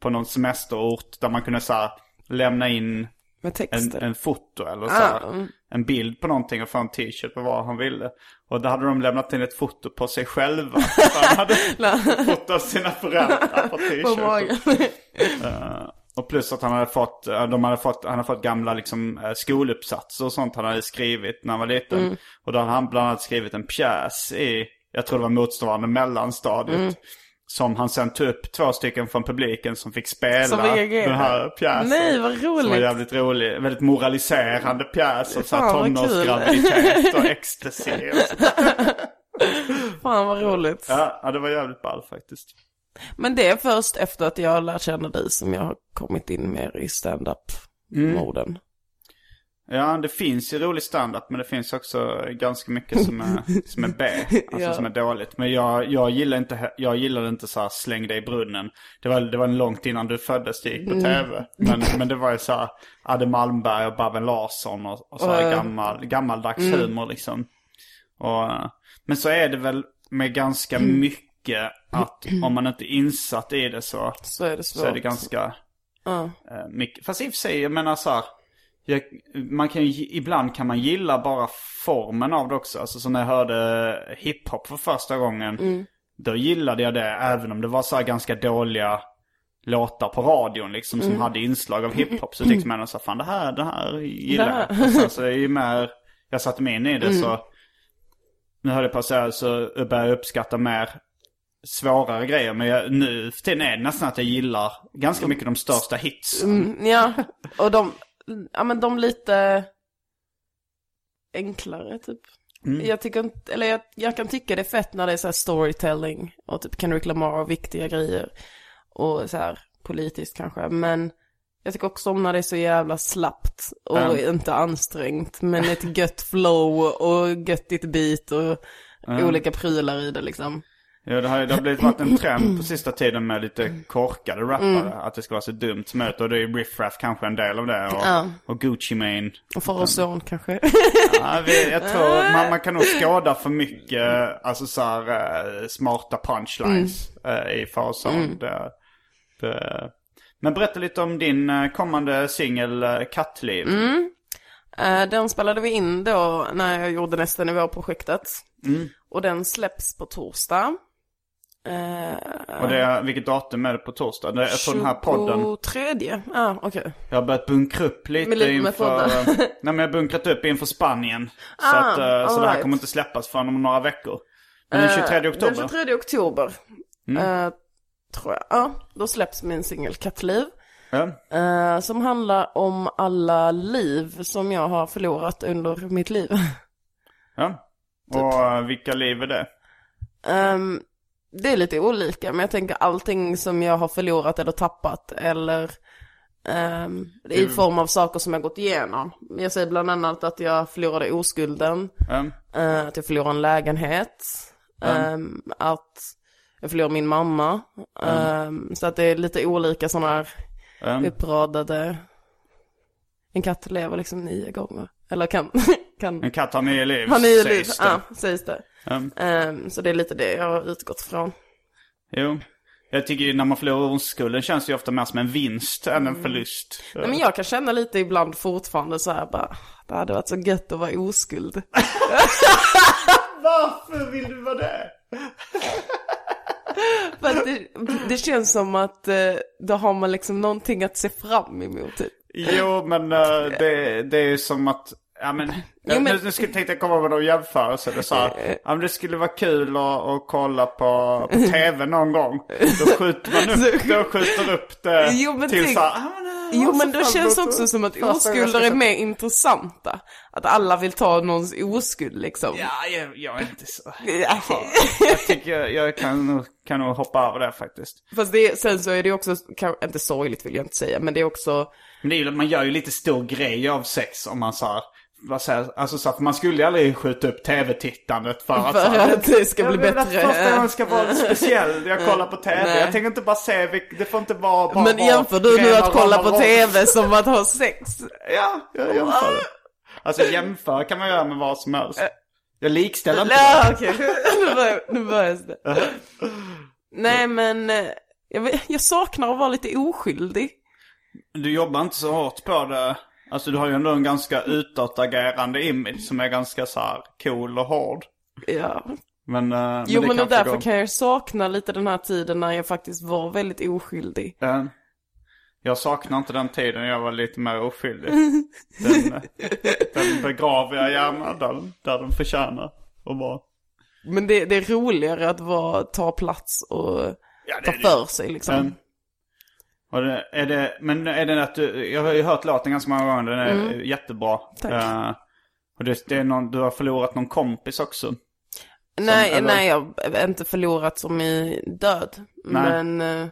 på någon semesterort där man kunde så här, lämna in Med en, texter. en foto eller så Ah, här, en bild på någonting och få en t-shirt på vad han ville. Och då hade de lämnat in ett foto på sig själva. Han hade foto av sina föräldrar på t-shirten. magen. Eh, och plus att han hade fått, eh, de hade fått, han hade fått gamla liksom eh, skoluppsatser och sånt han hade skrivit när han var liten. Mm. Och då hade han bland annat skrivit en pjäs i, jag tror det var motståndande mellanstadiet. Mm. Som han sen tog upp två stycken från publiken som fick spela Som den här pjäsen. Nej, vad Som var roligt. jävligt rolig. Väldigt moraliserande pjäs om så här tonårsgraviditet och ecstasy. Och. Fan vad roligt. Ja, ja, det var jävligt ball faktiskt. Men det är först efter att jag lärt känna dig som jag har kommit in mer i stand-up-moden. Ja, det finns ju rolig standup men det finns också ganska mycket som är, som är B. Alltså Ja. som är dåligt. Men jag, jag gillar inte, jag gillar inte så här släng dig i brunnen. Det var, det var långt innan du föddes det gick på tv. Men, men det var ju så här Adde Malmberg och Babben Larsson och, och så här gammal, gammaldags humor liksom. Och, men så är det väl med ganska mycket att om man inte är insatt i det så, Så är det svårt. så är det ganska eh, mycket. Fast i och för sig, jag menar så här, jag, man kan ju, ibland kan man gilla bara formen av det också. Alltså så när jag hörde hiphop för första gången. Då gillade jag det även om det var så här ganska dåliga låtar på radion liksom som hade inslag av hiphop. Så tyckte man så här, fan det här, det här gillar jag. Och sen så ju mer jag satte mig in i det så, nu höll jag på att säga så började jag uppskatta mer svårare grejer. Men jag, nu för tiden är det nästan att jag gillar ganska mycket de största hits. Mm, ja, och de, ja men de lite enklare typ. Mm. Jag tycker inte, eller jag, jag kan tycka det är fett när det är så här storytelling och typ Kendrick Lamar och viktiga grejer. Och så här politiskt kanske, men jag tycker också om när det är så jävla slappt och Mm. inte ansträngt. Men ett gött flow och göttigt beat och olika prylar i det liksom. Ja, det har, det har blivit varit en trend på sista tiden med lite korkade rappare. Att det ska vara så dumt som möjligt. Och det är Riff Raff kanske en del av det. Och, Ja. och Gucci Mane. Och far och son kanske. Ja, vi- jag tror man, man kan nog skåda för mycket alltså så här, eh, smarta punchlines eh, i fasen. Det, det, men berätta lite om din eh, kommande singel Kattliv. Eh, Den spelade vi in då när jag gjorde nästa nivå-projektet. Och den släpps på torsdag. Eh, Och det, vilket datum är det på torsdag? Det, jag tror den här podden. 23. Ja, ah, okej. Jag har börjat bunkra upp lite, Med lite med inför... poddar. nej men jag har bunkrat upp inför Spanien. Så, Ah, att, eh, så det här kommer inte släppas förrän om några veckor. Men den 23 Eh, oktober. Den 23 oktober. eh, tror jag. Ja, då släpps min singel Kattliv. Eh, som handlar om alla liv som jag har förlorat under mitt liv. ja. Och eh, vilka liv är det? Ehm, det är lite olika, men jag tänker allting som jag har förlorat eller tappat eller ehm, i form av saker som jag gått igenom. Jag säger bland annat att jag förlorade oskulden, Ja. eh, att jag förlorade en lägenhet, ehm, att jag förlorade min mamma. Ehm, så att det är lite olika sådana här Mm. uppradade. En katt lever liksom nio gånger. Eller kan, kan En katt har nio liv, ha nio liv. sägs det. Ja, sägs det. Mm. Ehm, så det är lite det jag har utgått från. Jo. Jag tycker ju när man förlorar oskulden känns det ju ofta mer som en vinst än en förlust. Nej, men jag kan känna lite ibland fortfarande så här bara, det hade varit så gött att vara oskuld. Varför vill du vara det? För att det, det känns som att eh, då har man liksom någonting att se fram emot. Typ. Jo, men eh, det, det är ju som att... Ja, men, Jo, men- Nu, nu skulle, tänkte jag komma med någon jämförelse. Det, så här, ja, det skulle vara kul att, att kolla på, på tv någon gång. Då skjuter man upp, då skjuter upp det Jo, men till tänk- så här, ah, men, Jo jag men fram känns emot också som att oskulder är mer intressanta. Att alla vill ta någons oskuld liksom. Ja, jag, jag är inte så... Ja. Jag tycker jag, jag kan, nog- kan nog hoppa över det faktiskt. Fast det, sen så är det också, kan, inte sorgligt vill jag inte säga, men det är också, Men det är ju, man gör ju lite stor grej av sex om man så här, vad säger, alltså så för man skulle ju aldrig skjuta upp tv-tittandet för att, för så här, att det ska bli Jag att bättre. första gången ska vara speciell. Jag kollar på tv. Nej. Jag tänker inte bara se, det får inte bara, bara Men vara jämför du nu att kolla på tv som att ha sex? Ja, jag jämför. Alltså jämföra kan man göra med vad som helst. Jag likställer inte det. Nej okej, nu börjar, nu börjar det. Nej men, eh, jag, jag saknar att vara lite oskyldig. Du jobbar inte så hårt på det. Alltså du har ju ändå en ganska utåtagerande image som är ganska så här cool och hård. Ja. Men, eh, Jo det men kanske därför går. kan jag sakna lite den här tiden när jag faktiskt var väldigt oskyldig. Eh, Jag saknar inte den tiden jag var lite mer oskyldig. Den, den begraver jag gärna där, där den förtjänar att vara. Men det, det är roligare att vara, ta plats och Ja, det ta är det. för sig liksom. Men, och det, är det, men är det att du, jag har ju hört låten ganska många gånger, den är jättebra. Mm. Tack. Eh, och det, det är någon, du har förlorat någon kompis också. nej, eller- nej, jag har inte förlorat som i död. Nej. Men, eh,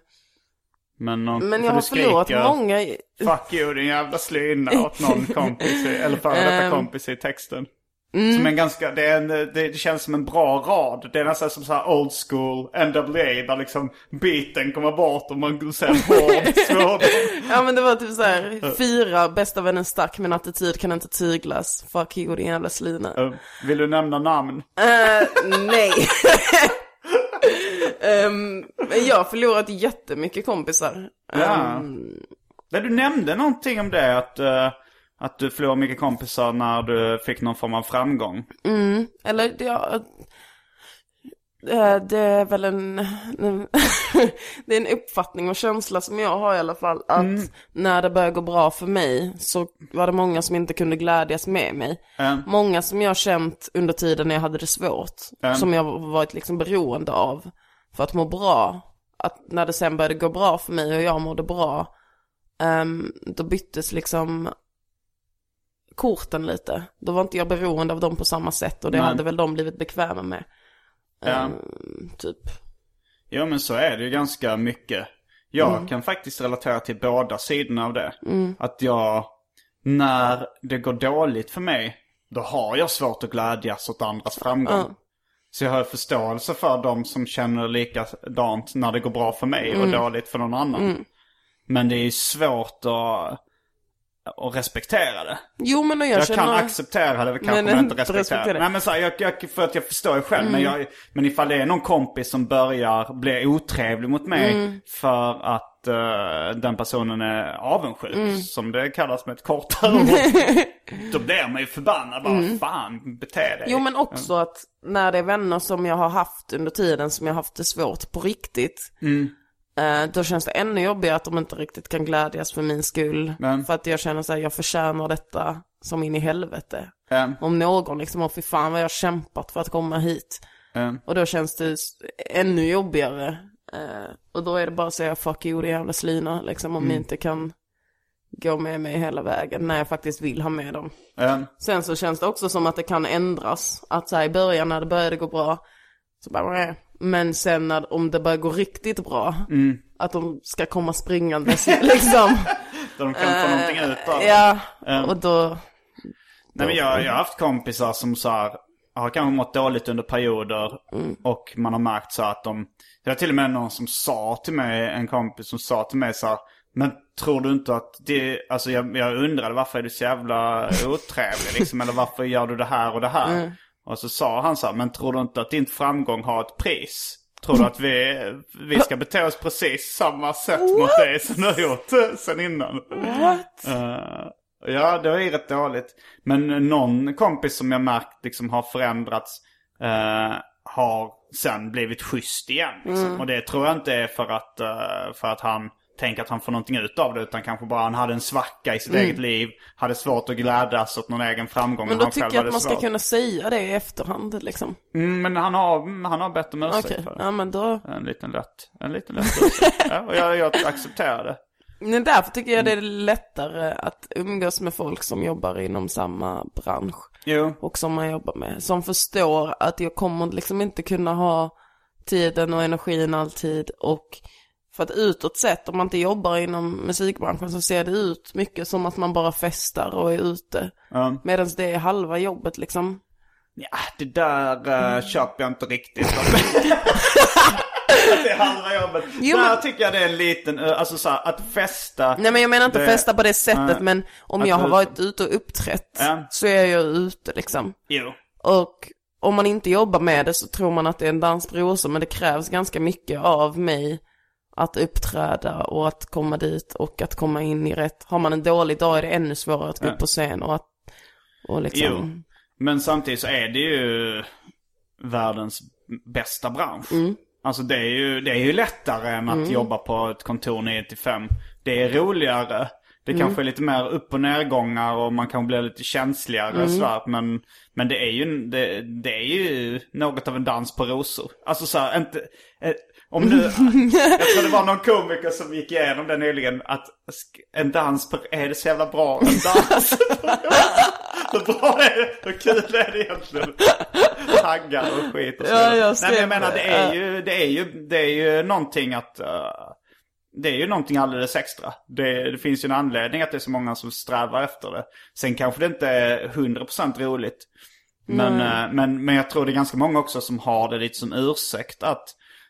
Men, någon, men jag har förlorat skriker, många. i- Fuck you din jävla slyna åt någon kompis, eller före detta Ehm. kompis i texten. Mm. Som en ganska, det, är en, det, känns som en bra rad. Det är nästan som så här old school NWA där liksom beaten kommer bort och man ser hård svård. Ja men det var typ så här, fyra, bästa vännen stack men attityd kan inte tyglas. Fuck you din jävla slina. Eh, Vill du nämna namn? Eh, nej. Men jag har förlorat jättemycket kompisar. Ja. Nej, du nämnde någonting om det, att, eh, att du förlorade mycket kompisar när du fick någon form av framgång. Eller det, ja, eh, det är väl en, en det är en uppfattning och känsla som jag har i alla fall. Att när det började gå bra för mig så var det många som inte kunde glädjas med mig. Mm. Många som jag känt under tiden när jag hade det svårt. Mm. Som jag varit liksom beroende av för att må bra. Att när det sen började gå bra för mig och jag mådde bra. ehm, då byttes liksom korten lite. Då var inte jag beroende av dem på samma sätt och det Nej. hade väl de blivit bekväma med. Ja. Ehm, typ. Ja men så är det ju ganska mycket. Jag kan faktiskt relatera till båda sidorna av det. Att jag, när det går dåligt för mig, då har jag svårt att glädjas åt andras framgång. Ja. Så jag har förståelse för de som känner likadant när det går bra för mig och dåligt för någon annan. Men det är ju svårt att, att respektera det. Jo men och jag, Jag känner... kan acceptera det, kanske Men men, inte respektera respektera det. Mm. Nej men så här, jag, jag, för att jag förstår ju själv. Men, jag, men ifall det är någon kompis som börjar bli otrevlig mot mig Mm. för att eh, den personen är avundsjuk, Mm. som det kallas med ett kortare ord. då blir man ju förbannad. Bara, fan, bete dig. Mm. Jo men också att när det är vänner som jag har haft under tiden som jag har haft det svårt på riktigt. Eh, då känns det ännu jobbigare att de inte riktigt kan glädjas för min skull. Men- För att jag känner så här, jag förtjänar detta som in i helvete. Ja, Om någon liksom, åh fy fan vad jag har kämpat för att komma hit. ja. Och då känns det ännu jobbigare. Eh, och då är det bara att säga fuck you din jävla slina liksom om ni inte kan gå med mig hela vägen när jag faktiskt vill ha med dem. Ja. Sen så känns det också som att det kan ändras. Att så här, i början när det började gå bra, så bara. Men sen när, om det börjar gå riktigt bra, att de ska komma springandes liksom. De kan få någonting ut av ja, Mm. och då, Nej men jag, jag har haft kompisar som så här, har kanske mått dåligt under perioder och man har märkt så att de, det var till och med någon som sa till mig, en kompis som sa till mig så här, Men tror du inte att det, alltså jag, jag undrade varför är du så jävla otrevlig liksom, eller varför gör du det här och det här? Och så sa han så här, men tror du inte att din framgång har ett pris? Tror du att vi, vi ska bete oss precis samma sätt mot dig som du har gjort sen innan? What? Eh, ja, det var ju rätt dåligt. Men någon kompis som jag märkt liksom har förändrats eh, har sen blivit schysst igen. Liksom. Och det tror jag inte är för att, eh, för att han tänker att han får någonting ut av det. Utan kanske bara han hade en svacka i sitt eget liv. Hade svårt att glädjas åt någon egen framgång. Men då tycker jag att man ska svårt. kunna säga det i efterhand liksom. Mm, men han har, han har bett om ursäkt Okej, för det. ja men då. En liten lätt, en liten lätt ja, och jag, jag accepterar det. Men därför tycker jag det är lättare att umgås med folk som jobbar inom samma bransch. Jo. och som man jobbar med. Som förstår att jag kommer liksom inte kunna ha tiden och energin alltid och för att utåt sett, om man inte jobbar inom musikbranschen så ser det ut mycket som att man bara festar och är ute. Ja. Medan det är halva jobbet liksom. Ja, det där Mm. uh, köper jag inte riktigt. det är halva jobbet. Jo, där men- tycker jag det är en liten, eh, alltså så här, att festa. Nej men jag menar inte det- festa på det sättet Nej. men om jag har varit ute och uppträtt Ja. så är jag ute liksom. Jo. Och om man inte jobbar med det så tror man att det är en dans men det krävs ganska mycket av mig att uppträda och att komma dit och att komma in i rätt. Har man en dålig dag är det ännu svårare att gå upp på scen och att och liksom. Jo. Men samtidigt så är det ju världens bästa bransch. Mm. Alltså det är, ju, det är ju lättare än att jobba på ett kontor 9 till 5. Det är roligare. Det Mm. kanske är lite mer upp och nedgångar och man kan bli lite känsligare Mm. sådär. Men, men det är ju, det, det är ju något av en dans på rosor. Alltså så här, inte... Om du, jag tror det var någon komiker som gick igenom det nyligen. Att en dans på, är det så jävla bra en dans? Hur bra är det? Hur kul är det egentligen? Taggar och skit och så Ja, jag Nej men jag menar det är ju, det är ju, det är ju någonting att... eh, det är ju någonting alldeles extra. Det, det finns ju en anledning att det är så många som strävar efter det. Sen kanske det inte är 100% roligt. Men, eh, men, men jag tror det är ganska många också som har det lite som ursäkt att,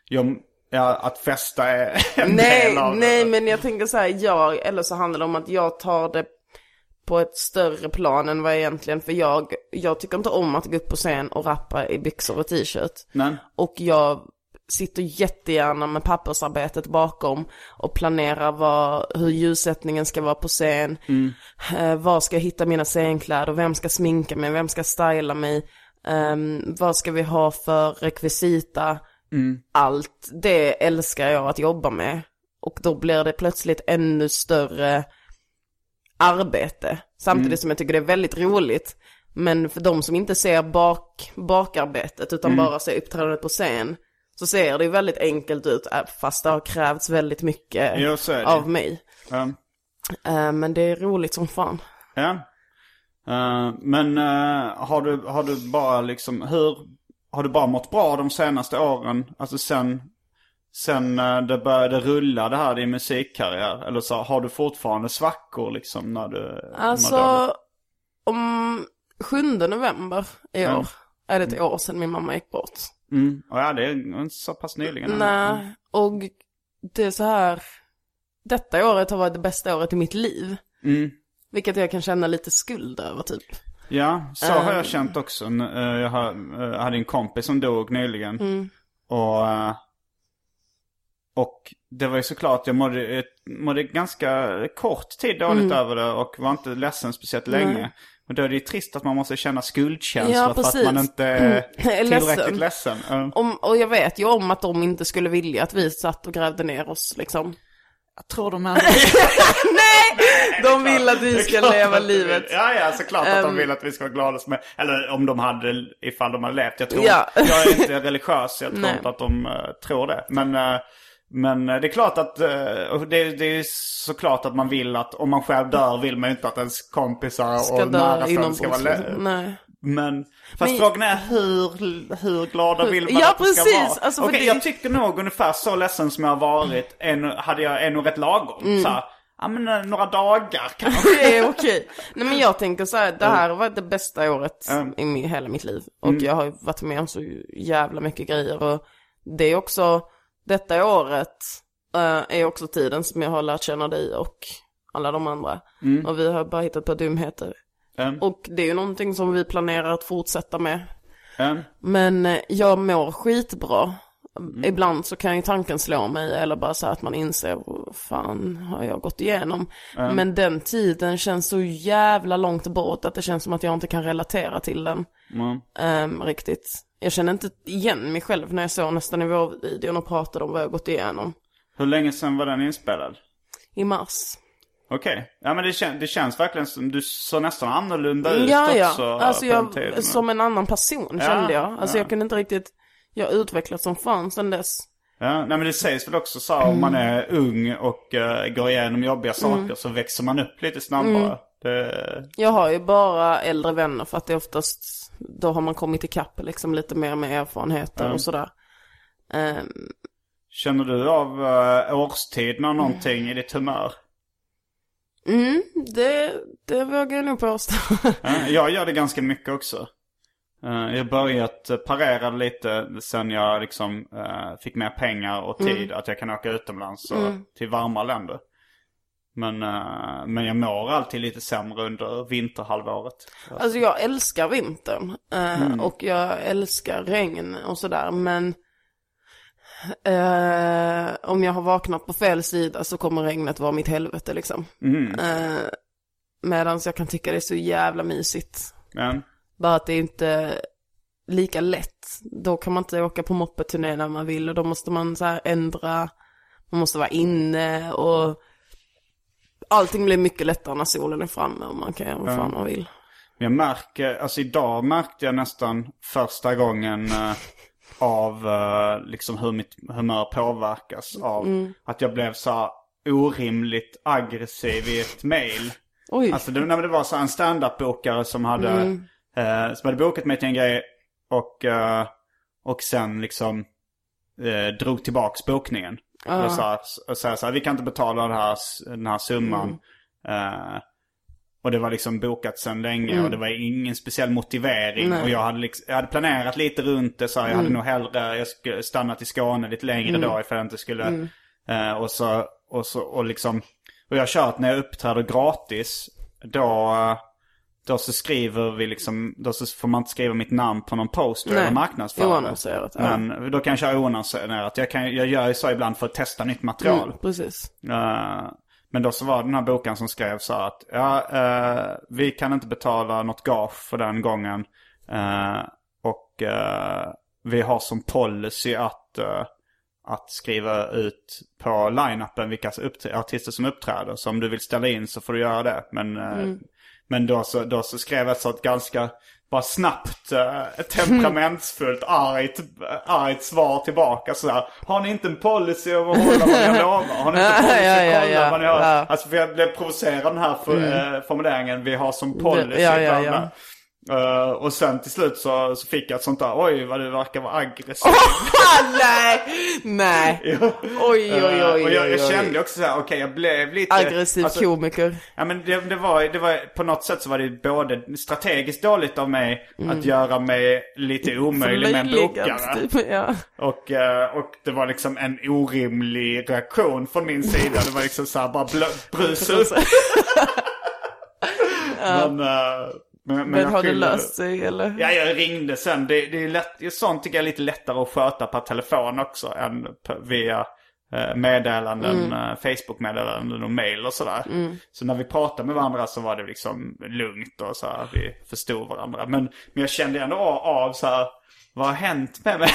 jag, ja, att festa är en Nej, del av nej det. men jag tänker så här, jag, eller så handlar det om att jag tar det på ett större plan än vad jag egentligen, för jag, jag tycker inte om att gå upp på scen och rappa i byxor och t-shirt. Och jag sitter jättegärna med pappersarbetet bakom och planerar vad, hur ljussättningen ska vara på scen. Eh, var ska jag hitta mina scenkläder? Vem ska sminka mig? Vem ska styla mig? Ehm, vad ska vi ha för rekvisita? Allt det älskar jag att jobba med. Och då blir det plötsligt ännu större arbete. Samtidigt som jag tycker det är väldigt roligt. Men för de som inte ser bak, bakarbetet utan bara ser uppträdandet på scen. Så ser det ju väldigt enkelt ut äh, fast det har krävts väldigt mycket Jo, av mig. ja. Eh, men det är roligt som fan. Ja. Eh, men eh, har, du, har du bara liksom, hur, har du bara mått bra de senaste åren? Alltså sen, sen eh, det började rulla det här din musikkarriär? Eller så har du fortfarande svackor liksom när du? Alltså, om 7 november i år är det ett år sedan min mamma gick bort. Mm. Och ja, det är så pass nyligen. Nej, och det är så här, detta året har varit det bästa året i mitt liv. Mm. Vilket jag kan känna lite skuld över typ. Ja, så har jag känt också. Eh, Jag eh, hade en kompis som dog nyligen. Mm. Och, eh, och det var ju såklart, jag mådde, mådde ganska kort tid dåligt Mm. över det och var inte ledsen speciellt länge. Och då är det ju trist att man måste känna skuldkänslor Ja, för att man inte är Är ledsen. tillräckligt ledsen. Ja. Om, och jag vet ju om att de inte skulle vilja att vi satt och grävde ner oss liksom. Jag tror de ändå... De vill att vi ska leva livet. Ja, ja, såklart att de Ehm. vill att vi ska vara glada som. Eller om de hade, ifall de hade levt. Jag tror, Ja. jag är inte religiös, jag tror Nej. inte att de eh, tror det. Men, eh, men eh, det är klart att, uh, det, det är såklart att man vill att, om man själv dör vill man ju inte att ens kompisar Ska och nära ska vara le- Nej. Men, fast Men- frågan är hur, hur glada vill man Ja, att det ska precis. vara? Alltså, Okej, det- jag tycker nog ungefär så ledsen som jag har varit, en, hade jag är nog rätt lagom. Mm. Så här, ja men eh, några dagar kanske. Det är okej. Nej men jag tänker så här, det här har varit det bästa året Mm. i hela mitt liv. Och jag har ju varit med om så jävla mycket grejer och det är också detta året eh, är också tiden som jag har lärt känna dig och alla de andra. Och vi har bara hittat på dumheter. Mm. Och det är ju någonting som vi planerar att fortsätta med. Mm. Men eh, jag mår skitbra. Ibland så kan ju tanken slå mig eller bara så att man inser vad fan har jag gått igenom. Men den tiden känns så jävla långt bort att det känns som att jag inte kan relatera till den. Mm. Ehm, riktigt. Jag känner inte igen mig själv när jag såg nästa nivå-videon och pratade om vad jag gått igenom. Hur länge sedan var den inspelad? I mars. Okej. Ja men det, kän- det känns verkligen som du såg nästan annorlunda ut Ja, också. ja. Alltså jag, tiden. som en annan person Ja, kände jag. Alltså ja. jag kunde inte riktigt, jag har utvecklats som fan sedan dess. Ja, nej men det sägs väl också så här, om man är ung och eh, går igenom jobbiga saker så växer man upp lite snabbare. Det, Jag har ju bara äldre vänner för att det är oftast, då har man kommit ikapp liksom lite mer med erfarenheter och sådär. Ehm, känner du av uh, årstiderna någonting i ditt humör? Mm, det, det vågar jag nog påstå. Ja, jag gör det ganska mycket också. Eh, jag har börjat eh, parera lite sen jag liksom eh, fick mer pengar och tid. Att jag kan åka utomlands och till varma länder. Men, men jag mår alltid lite sämre under vinterhalvåret. Alltså jag älskar vintern eh, och jag älskar regn och sådär men eh, om jag har vaknat på fel sida så kommer regnet vara mitt helvete liksom. Eh, Medan jag kan tycka det är så jävla mysigt. Men, Bara att det är inte lika lätt. Då kan man inte åka på moppeturné när man vill och då måste man så här ändra, man måste vara inne och allting blir mycket lättare när solen är framme och man kan göra vad fan man vill. jag märker, alltså idag märkte jag nästan första gången eh, av eh, liksom hur mitt humör påverkas av att jag blev så här orimligt aggressiv i ett mail. Oj. Alltså det, nej, det var så här en stand-up-bokare som hade, eh, som hade bokat mig till en grej och, eh, och sen liksom drog tillbaks bokningen. Och sa, och sa så här, vi kan inte betala det här, den här summan. Eh, och det var liksom bokat sedan länge och det var ingen speciell motivering. Och jag hade, liksom, jag hade planerat lite runt det. Så här, jag hade nog hellre jag skulle stannat i Skåne lite längre då ifall jag inte skulle. Eh, och så, och så, och liksom. Och jag har kört när jag uppträder gratis. Då, då så skriver vi liksom, då så får man inte skriva mitt namn på någon poster Nej, eller marknadsföra det. oannonserat, ja. Men då kan jag köra oannonserat. Jag, kan, jag gör ju så ibland för att testa nytt material. Mm, precis. Eh, men då så var det den här boken som skrev så att ja, eh, vi kan inte betala något gage för den gången. Eh, och eh, vi har som policy att, eh, att skriva ut på line-upen vilka artister som uppträder. Så om du vill ställa in så får du göra det. Men, eh, men då, så, då så skrev jag så ett ganska bara snabbt, eh, temperamentsfullt, argt, argt svar tillbaka sådär. Har ni inte en policy om att hålla vad ni lovar? Har ni inte policy Ja, ja, att kolla vad ni har? Alltså för jag blev provocerad den här för, eh, formuleringen. Vi har som policy. Ja, ja, ja. Eh, och sen till slut så, så fick jag ett sånt där, oj vad du verkar vara aggressiv. Ah, nej, nej. Ja. Oj, oj, oj, Eh, oj, och jag, jag oj. kände också så här, okej jag blev lite... Aggressiv alltså, komiker. Ja men det, det, var, det var, på något sätt så var det både strategiskt dåligt av mig att göra mig lite omöjlig med en bokare. Typ, ja. Och, eh, och det var liksom en orimlig reaktion från min sida. Det var liksom så här bara brusa upp. Men, men, men, Men har det löst sig eller? Ja, jag ringde sen. Det, det är lätt, sånt tycker jag är lite lättare att sköta per telefon också än via eh, meddelanden, eh, Facebook-meddelanden och mail och sådär. Så när vi pratade med varandra så var det liksom lugnt och så här, vi förstod varandra. Men, men jag kände ändå av, så här, vad har hänt med mig?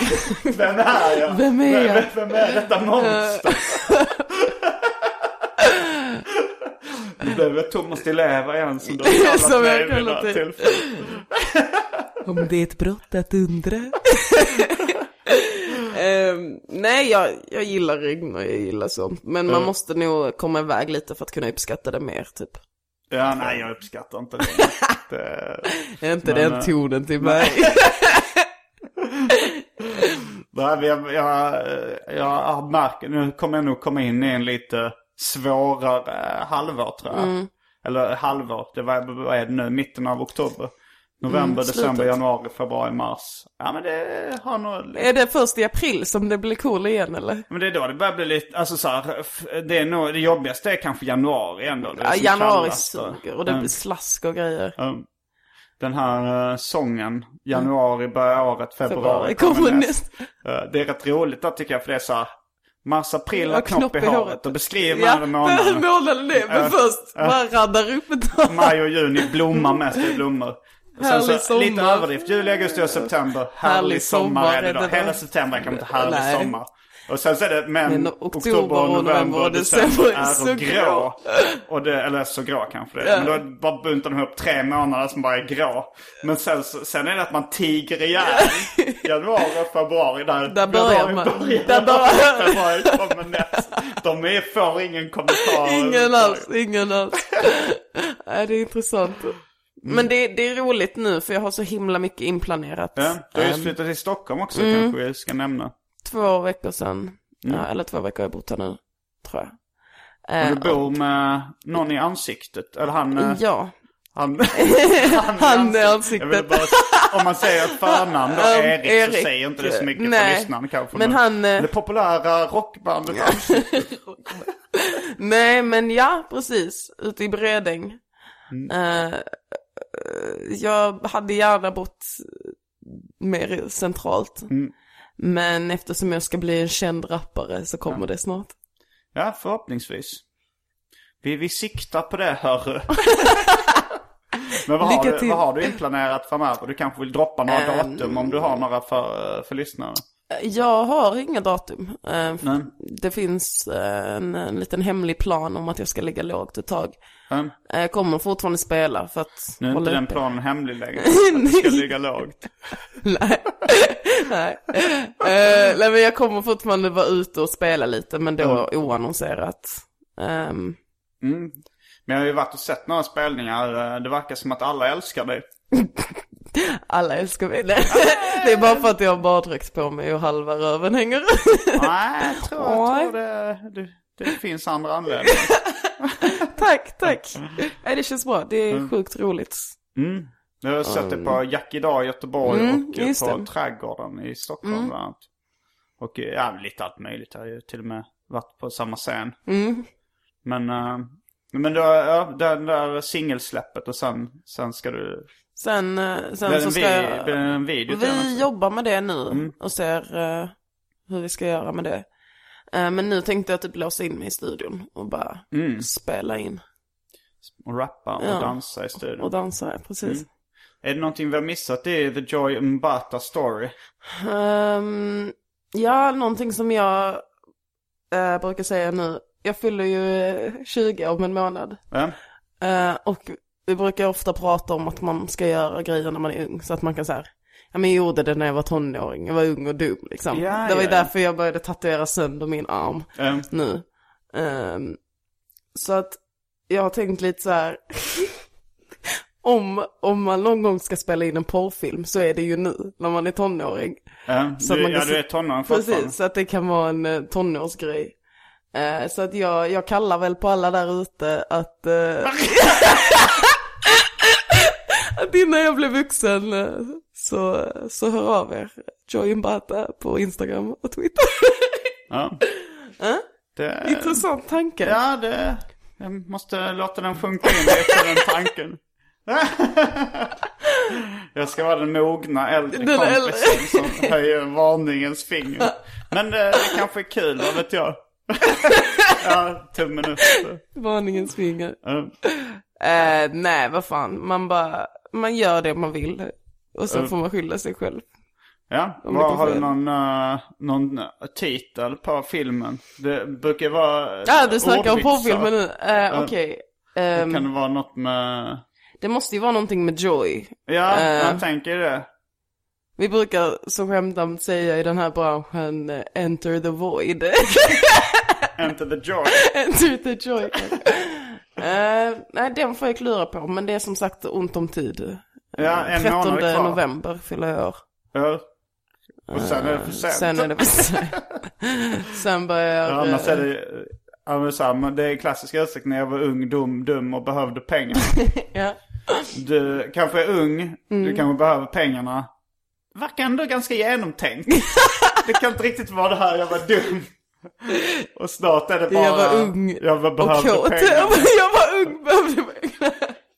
Vem är jag? Vem är jag? Vem, vem är detta monster? Det blev Thomas Di Leva igen som du har kallat Som jag mig vid kallat några dig. tillfällen. Om det är ett brott att undra. Ehm, nej, jag, jag gillar regn och jag gillar sånt. Men man måste nog komma iväg lite för att kunna uppskatta det mer, typ. Ja, nej jag uppskattar inte det. det Är inte Men, den eh, tonen till mig? nej, men jag, jag, jag märker, nu kommer jag nog komma in i en lite svårare halvår tror jag. Eller halvår, det var, vad är det nu, mitten av oktober. November, Mm, december, januari, februari, mars. Ja men det har nog... Är det först i april som det blir cool igen eller? Men det är då det börjar bli lite, alltså så här, det är nog, det jobbigaste är kanske januari ändå. Ja, januari suger och det Mm. blir slask och grejer. Um, Den här uh, sången, januari börjar året, februari Februari kommer kommer näst. näst. Uh, det är rätt roligt där tycker jag för det är så här, mars, april har Ja, knopp, i håret. Och beskriver Ja, man månaden. månaden det. Men först bara raddar upp ett. Maj och juni blommar mest i blommor. Och sen Härlig så, lite sommar. överdrift, juli, augusti och september. Härlig sommar är det då. Hela september kan man inte härlig Nej. sommar. Och sen så är det, men, Men oktober, och november och december är så grå. grå. Och det, eller så grå kanske det är. Men då bara buntar de ihop tre månader som bara är grå. Men sen, sen är det att man tiger ihjäl. Januari och februari där. Där börjar man. börjar, Där börjar- Februari kommer näst. De är, får ingen kommentar. Ingen alls, ingen alls. Nej, det är intressant. Men det, det är roligt nu för jag har så himla mycket inplanerat. Ja, du har just Ehm, flyttat till Stockholm också Mm. kanske vi ska nämna. Två veckor sedan. Mm. Ja, eller två veckor har jag bott här nu, tror jag. Eh, du bor med någon i ansiktet. Eller han... eh, Ja, Han, Han är Jag ansiktet. bara, om man säger förnamn då, Um, Erik, Erik. så säger inte det så mycket Nej. för lyssnaren kanske. Men han, eh, Det populära rockbandet nej men ja, precis. Ute i Bredäng. Mm. Eh, eh, jag hade gärna bott mer centralt. Mm. Men eftersom jag ska bli en känd rappare så kommer det snart. Ja, förhoppningsvis. Vi, vi siktar på det, hörru. Men vad har, du, vad har du inplanerat framöver? Du kanske vill droppa några Ehm. datum om du har några för, för lyssnare? Jag har inga datum. Eh, Nej. Det finns eh, en, en liten hemlig plan om att jag ska ligga lågt ett tag. Mm. Jag kommer fortfarande spela för att Nu är inte den uppe. planen hemlig längre. Att du ska ligga lågt. Nej. nej. Nej men jag kommer fortfarande vara ute och spela lite men då oannonserat. Ehm, Mm. Men jag har ju varit och sett några spelningar. Det verkar som att alla älskar dig. alla älskar mig. Det är bara för att jag har baddräkt på mig och halva röven hänger. Nej, jag tror, jag tror det, det, det finns andra anledningar. tack, tack. Nej, det känns bra. Det är sjukt roligt. Mm. Jag har sett det på Jack idag i Göteborg Mm, och eh, på det. Trädgården i Stockholm Mm. bland annat. Och eh, ja, lite allt möjligt. Jag har ju till och med varit på samma scen. Mm. Men, uh, men då, ja, det där singelsläppet och sen, sen ska du... Sen, eh, sen så ska vi, jag... det är en video till den Vi också. jobbar med det nu Mm. och ser eh, hur vi ska göra med det. Eh, men nu tänkte jag typ låsa in mig i studion och bara Mm. spela in Och rappa och Ja. dansa i studion. och dansa, precis. Mm. Är det någonting vi har missat? Det är The Joy Mbata Story. Ehm, ja, någonting som jag eh, brukar säga nu. Jag fyller ju eh, 20 om en månad. Ja. Eh, och vi brukar ofta prata om att man ska göra grejer när man är ung. Så att man kan säga, ja men jag gjorde det när jag var tonåring. Jag var ung och dum liksom. Ja, det var ju ja, därför jag började tatuera sönder min arm Ehm, nu. Ehm, så att jag har tänkt lite så här. om, om man någon gång ska spela in en porrfilm så är det ju nu, när man är tonåring. ja, Så du, man ja, se- du är tonåring fortfarande. Precis, så att det kan vara en eh, tonårsgrej. Eh, så att jag, jag kallar väl på alla där ute att... Eh, att innan jag blev vuxen eh, så, så hör av er. Joy Mbata på Instagram och Twitter. Ja. Eh? Det, Intressant tanke. Ja, det... Jag måste låta den funka in lite, den tanken. Jag ska vara den mogna äldre Den kompisen äldre. som höjer varningens finger. Men det, det kanske är kul, vad vet jag. ja, tummen upp. Varningens finger. Ja. Eh, nej, vad fan. Man bara, man gör det man vill. Och så Mm. får man skylla sig själv. Ja, det har du någon, uh, någon titel på filmen? Det brukar vara Ja, du snackar om porrfilmen nu. Eh, Okej. Ehm, Kan det vara något med... det måste ju vara någonting med Joy. Ja, Eh. jag tänker det. Vi brukar så skämtsamt säga i den här branschen eh, enter the void. Enter the joy. enter the joy. Eh, nej, den får jag klura på. Men det är som sagt ont om tid. Ja, en 13 månad kvar. november fyller jag år. Ja. Och sen är det för sent. Sen är det för sent. Sen börjar... Ja, annars eh, är det... Ja, men det är klassiska ursäkten när jag var ung, dum, dum och behövde pengar. ja. Du kanske är ung, du Mm. kanske behöver pengarna. Verkar ändå ganska genomtänkt. det kan inte riktigt vara det här, jag var dum. Och snart är det bara... Jag var ung jag var, och behövde kåt. pengarna. Jag var ung, behövde pengarna.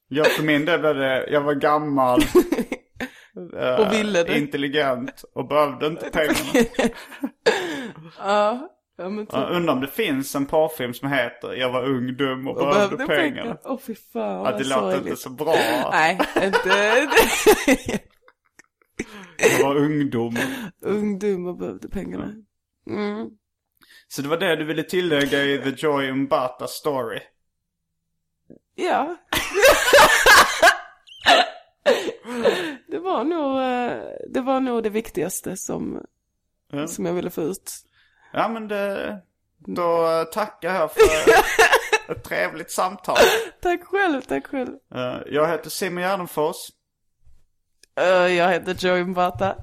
Jag för min del blev det, jag var gammal. eh, Och ville det. Intelligent och behövde inte pengarna. Ja, ja men typ. Jag undrar om det finns en porrfilm som heter Jag var ung, dum och, behövde, pengarna. Åh fy fan Ja, vad det låter inte så bra. Nej, inte. Jag var ungdom. ung, dum och behövde pengarna. Mm. Så det var det du ville tillägga i The Joy Umbata story. Ja. det var nog, eh, det var nog det viktigaste som, Ja. som jag ville få ut. Ja men det, då tackar jag för ett trevligt samtal. Tack själv, tack själv. Jag heter Simon Gärdenfors. Eh, jag heter Joey Mbata.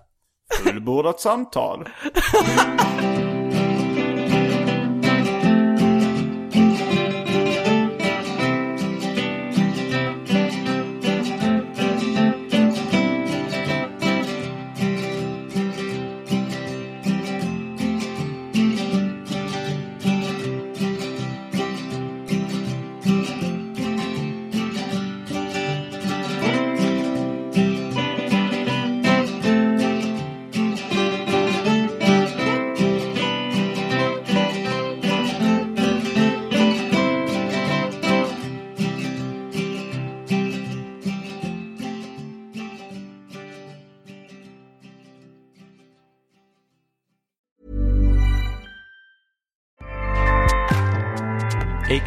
Du borde ha ett samtal.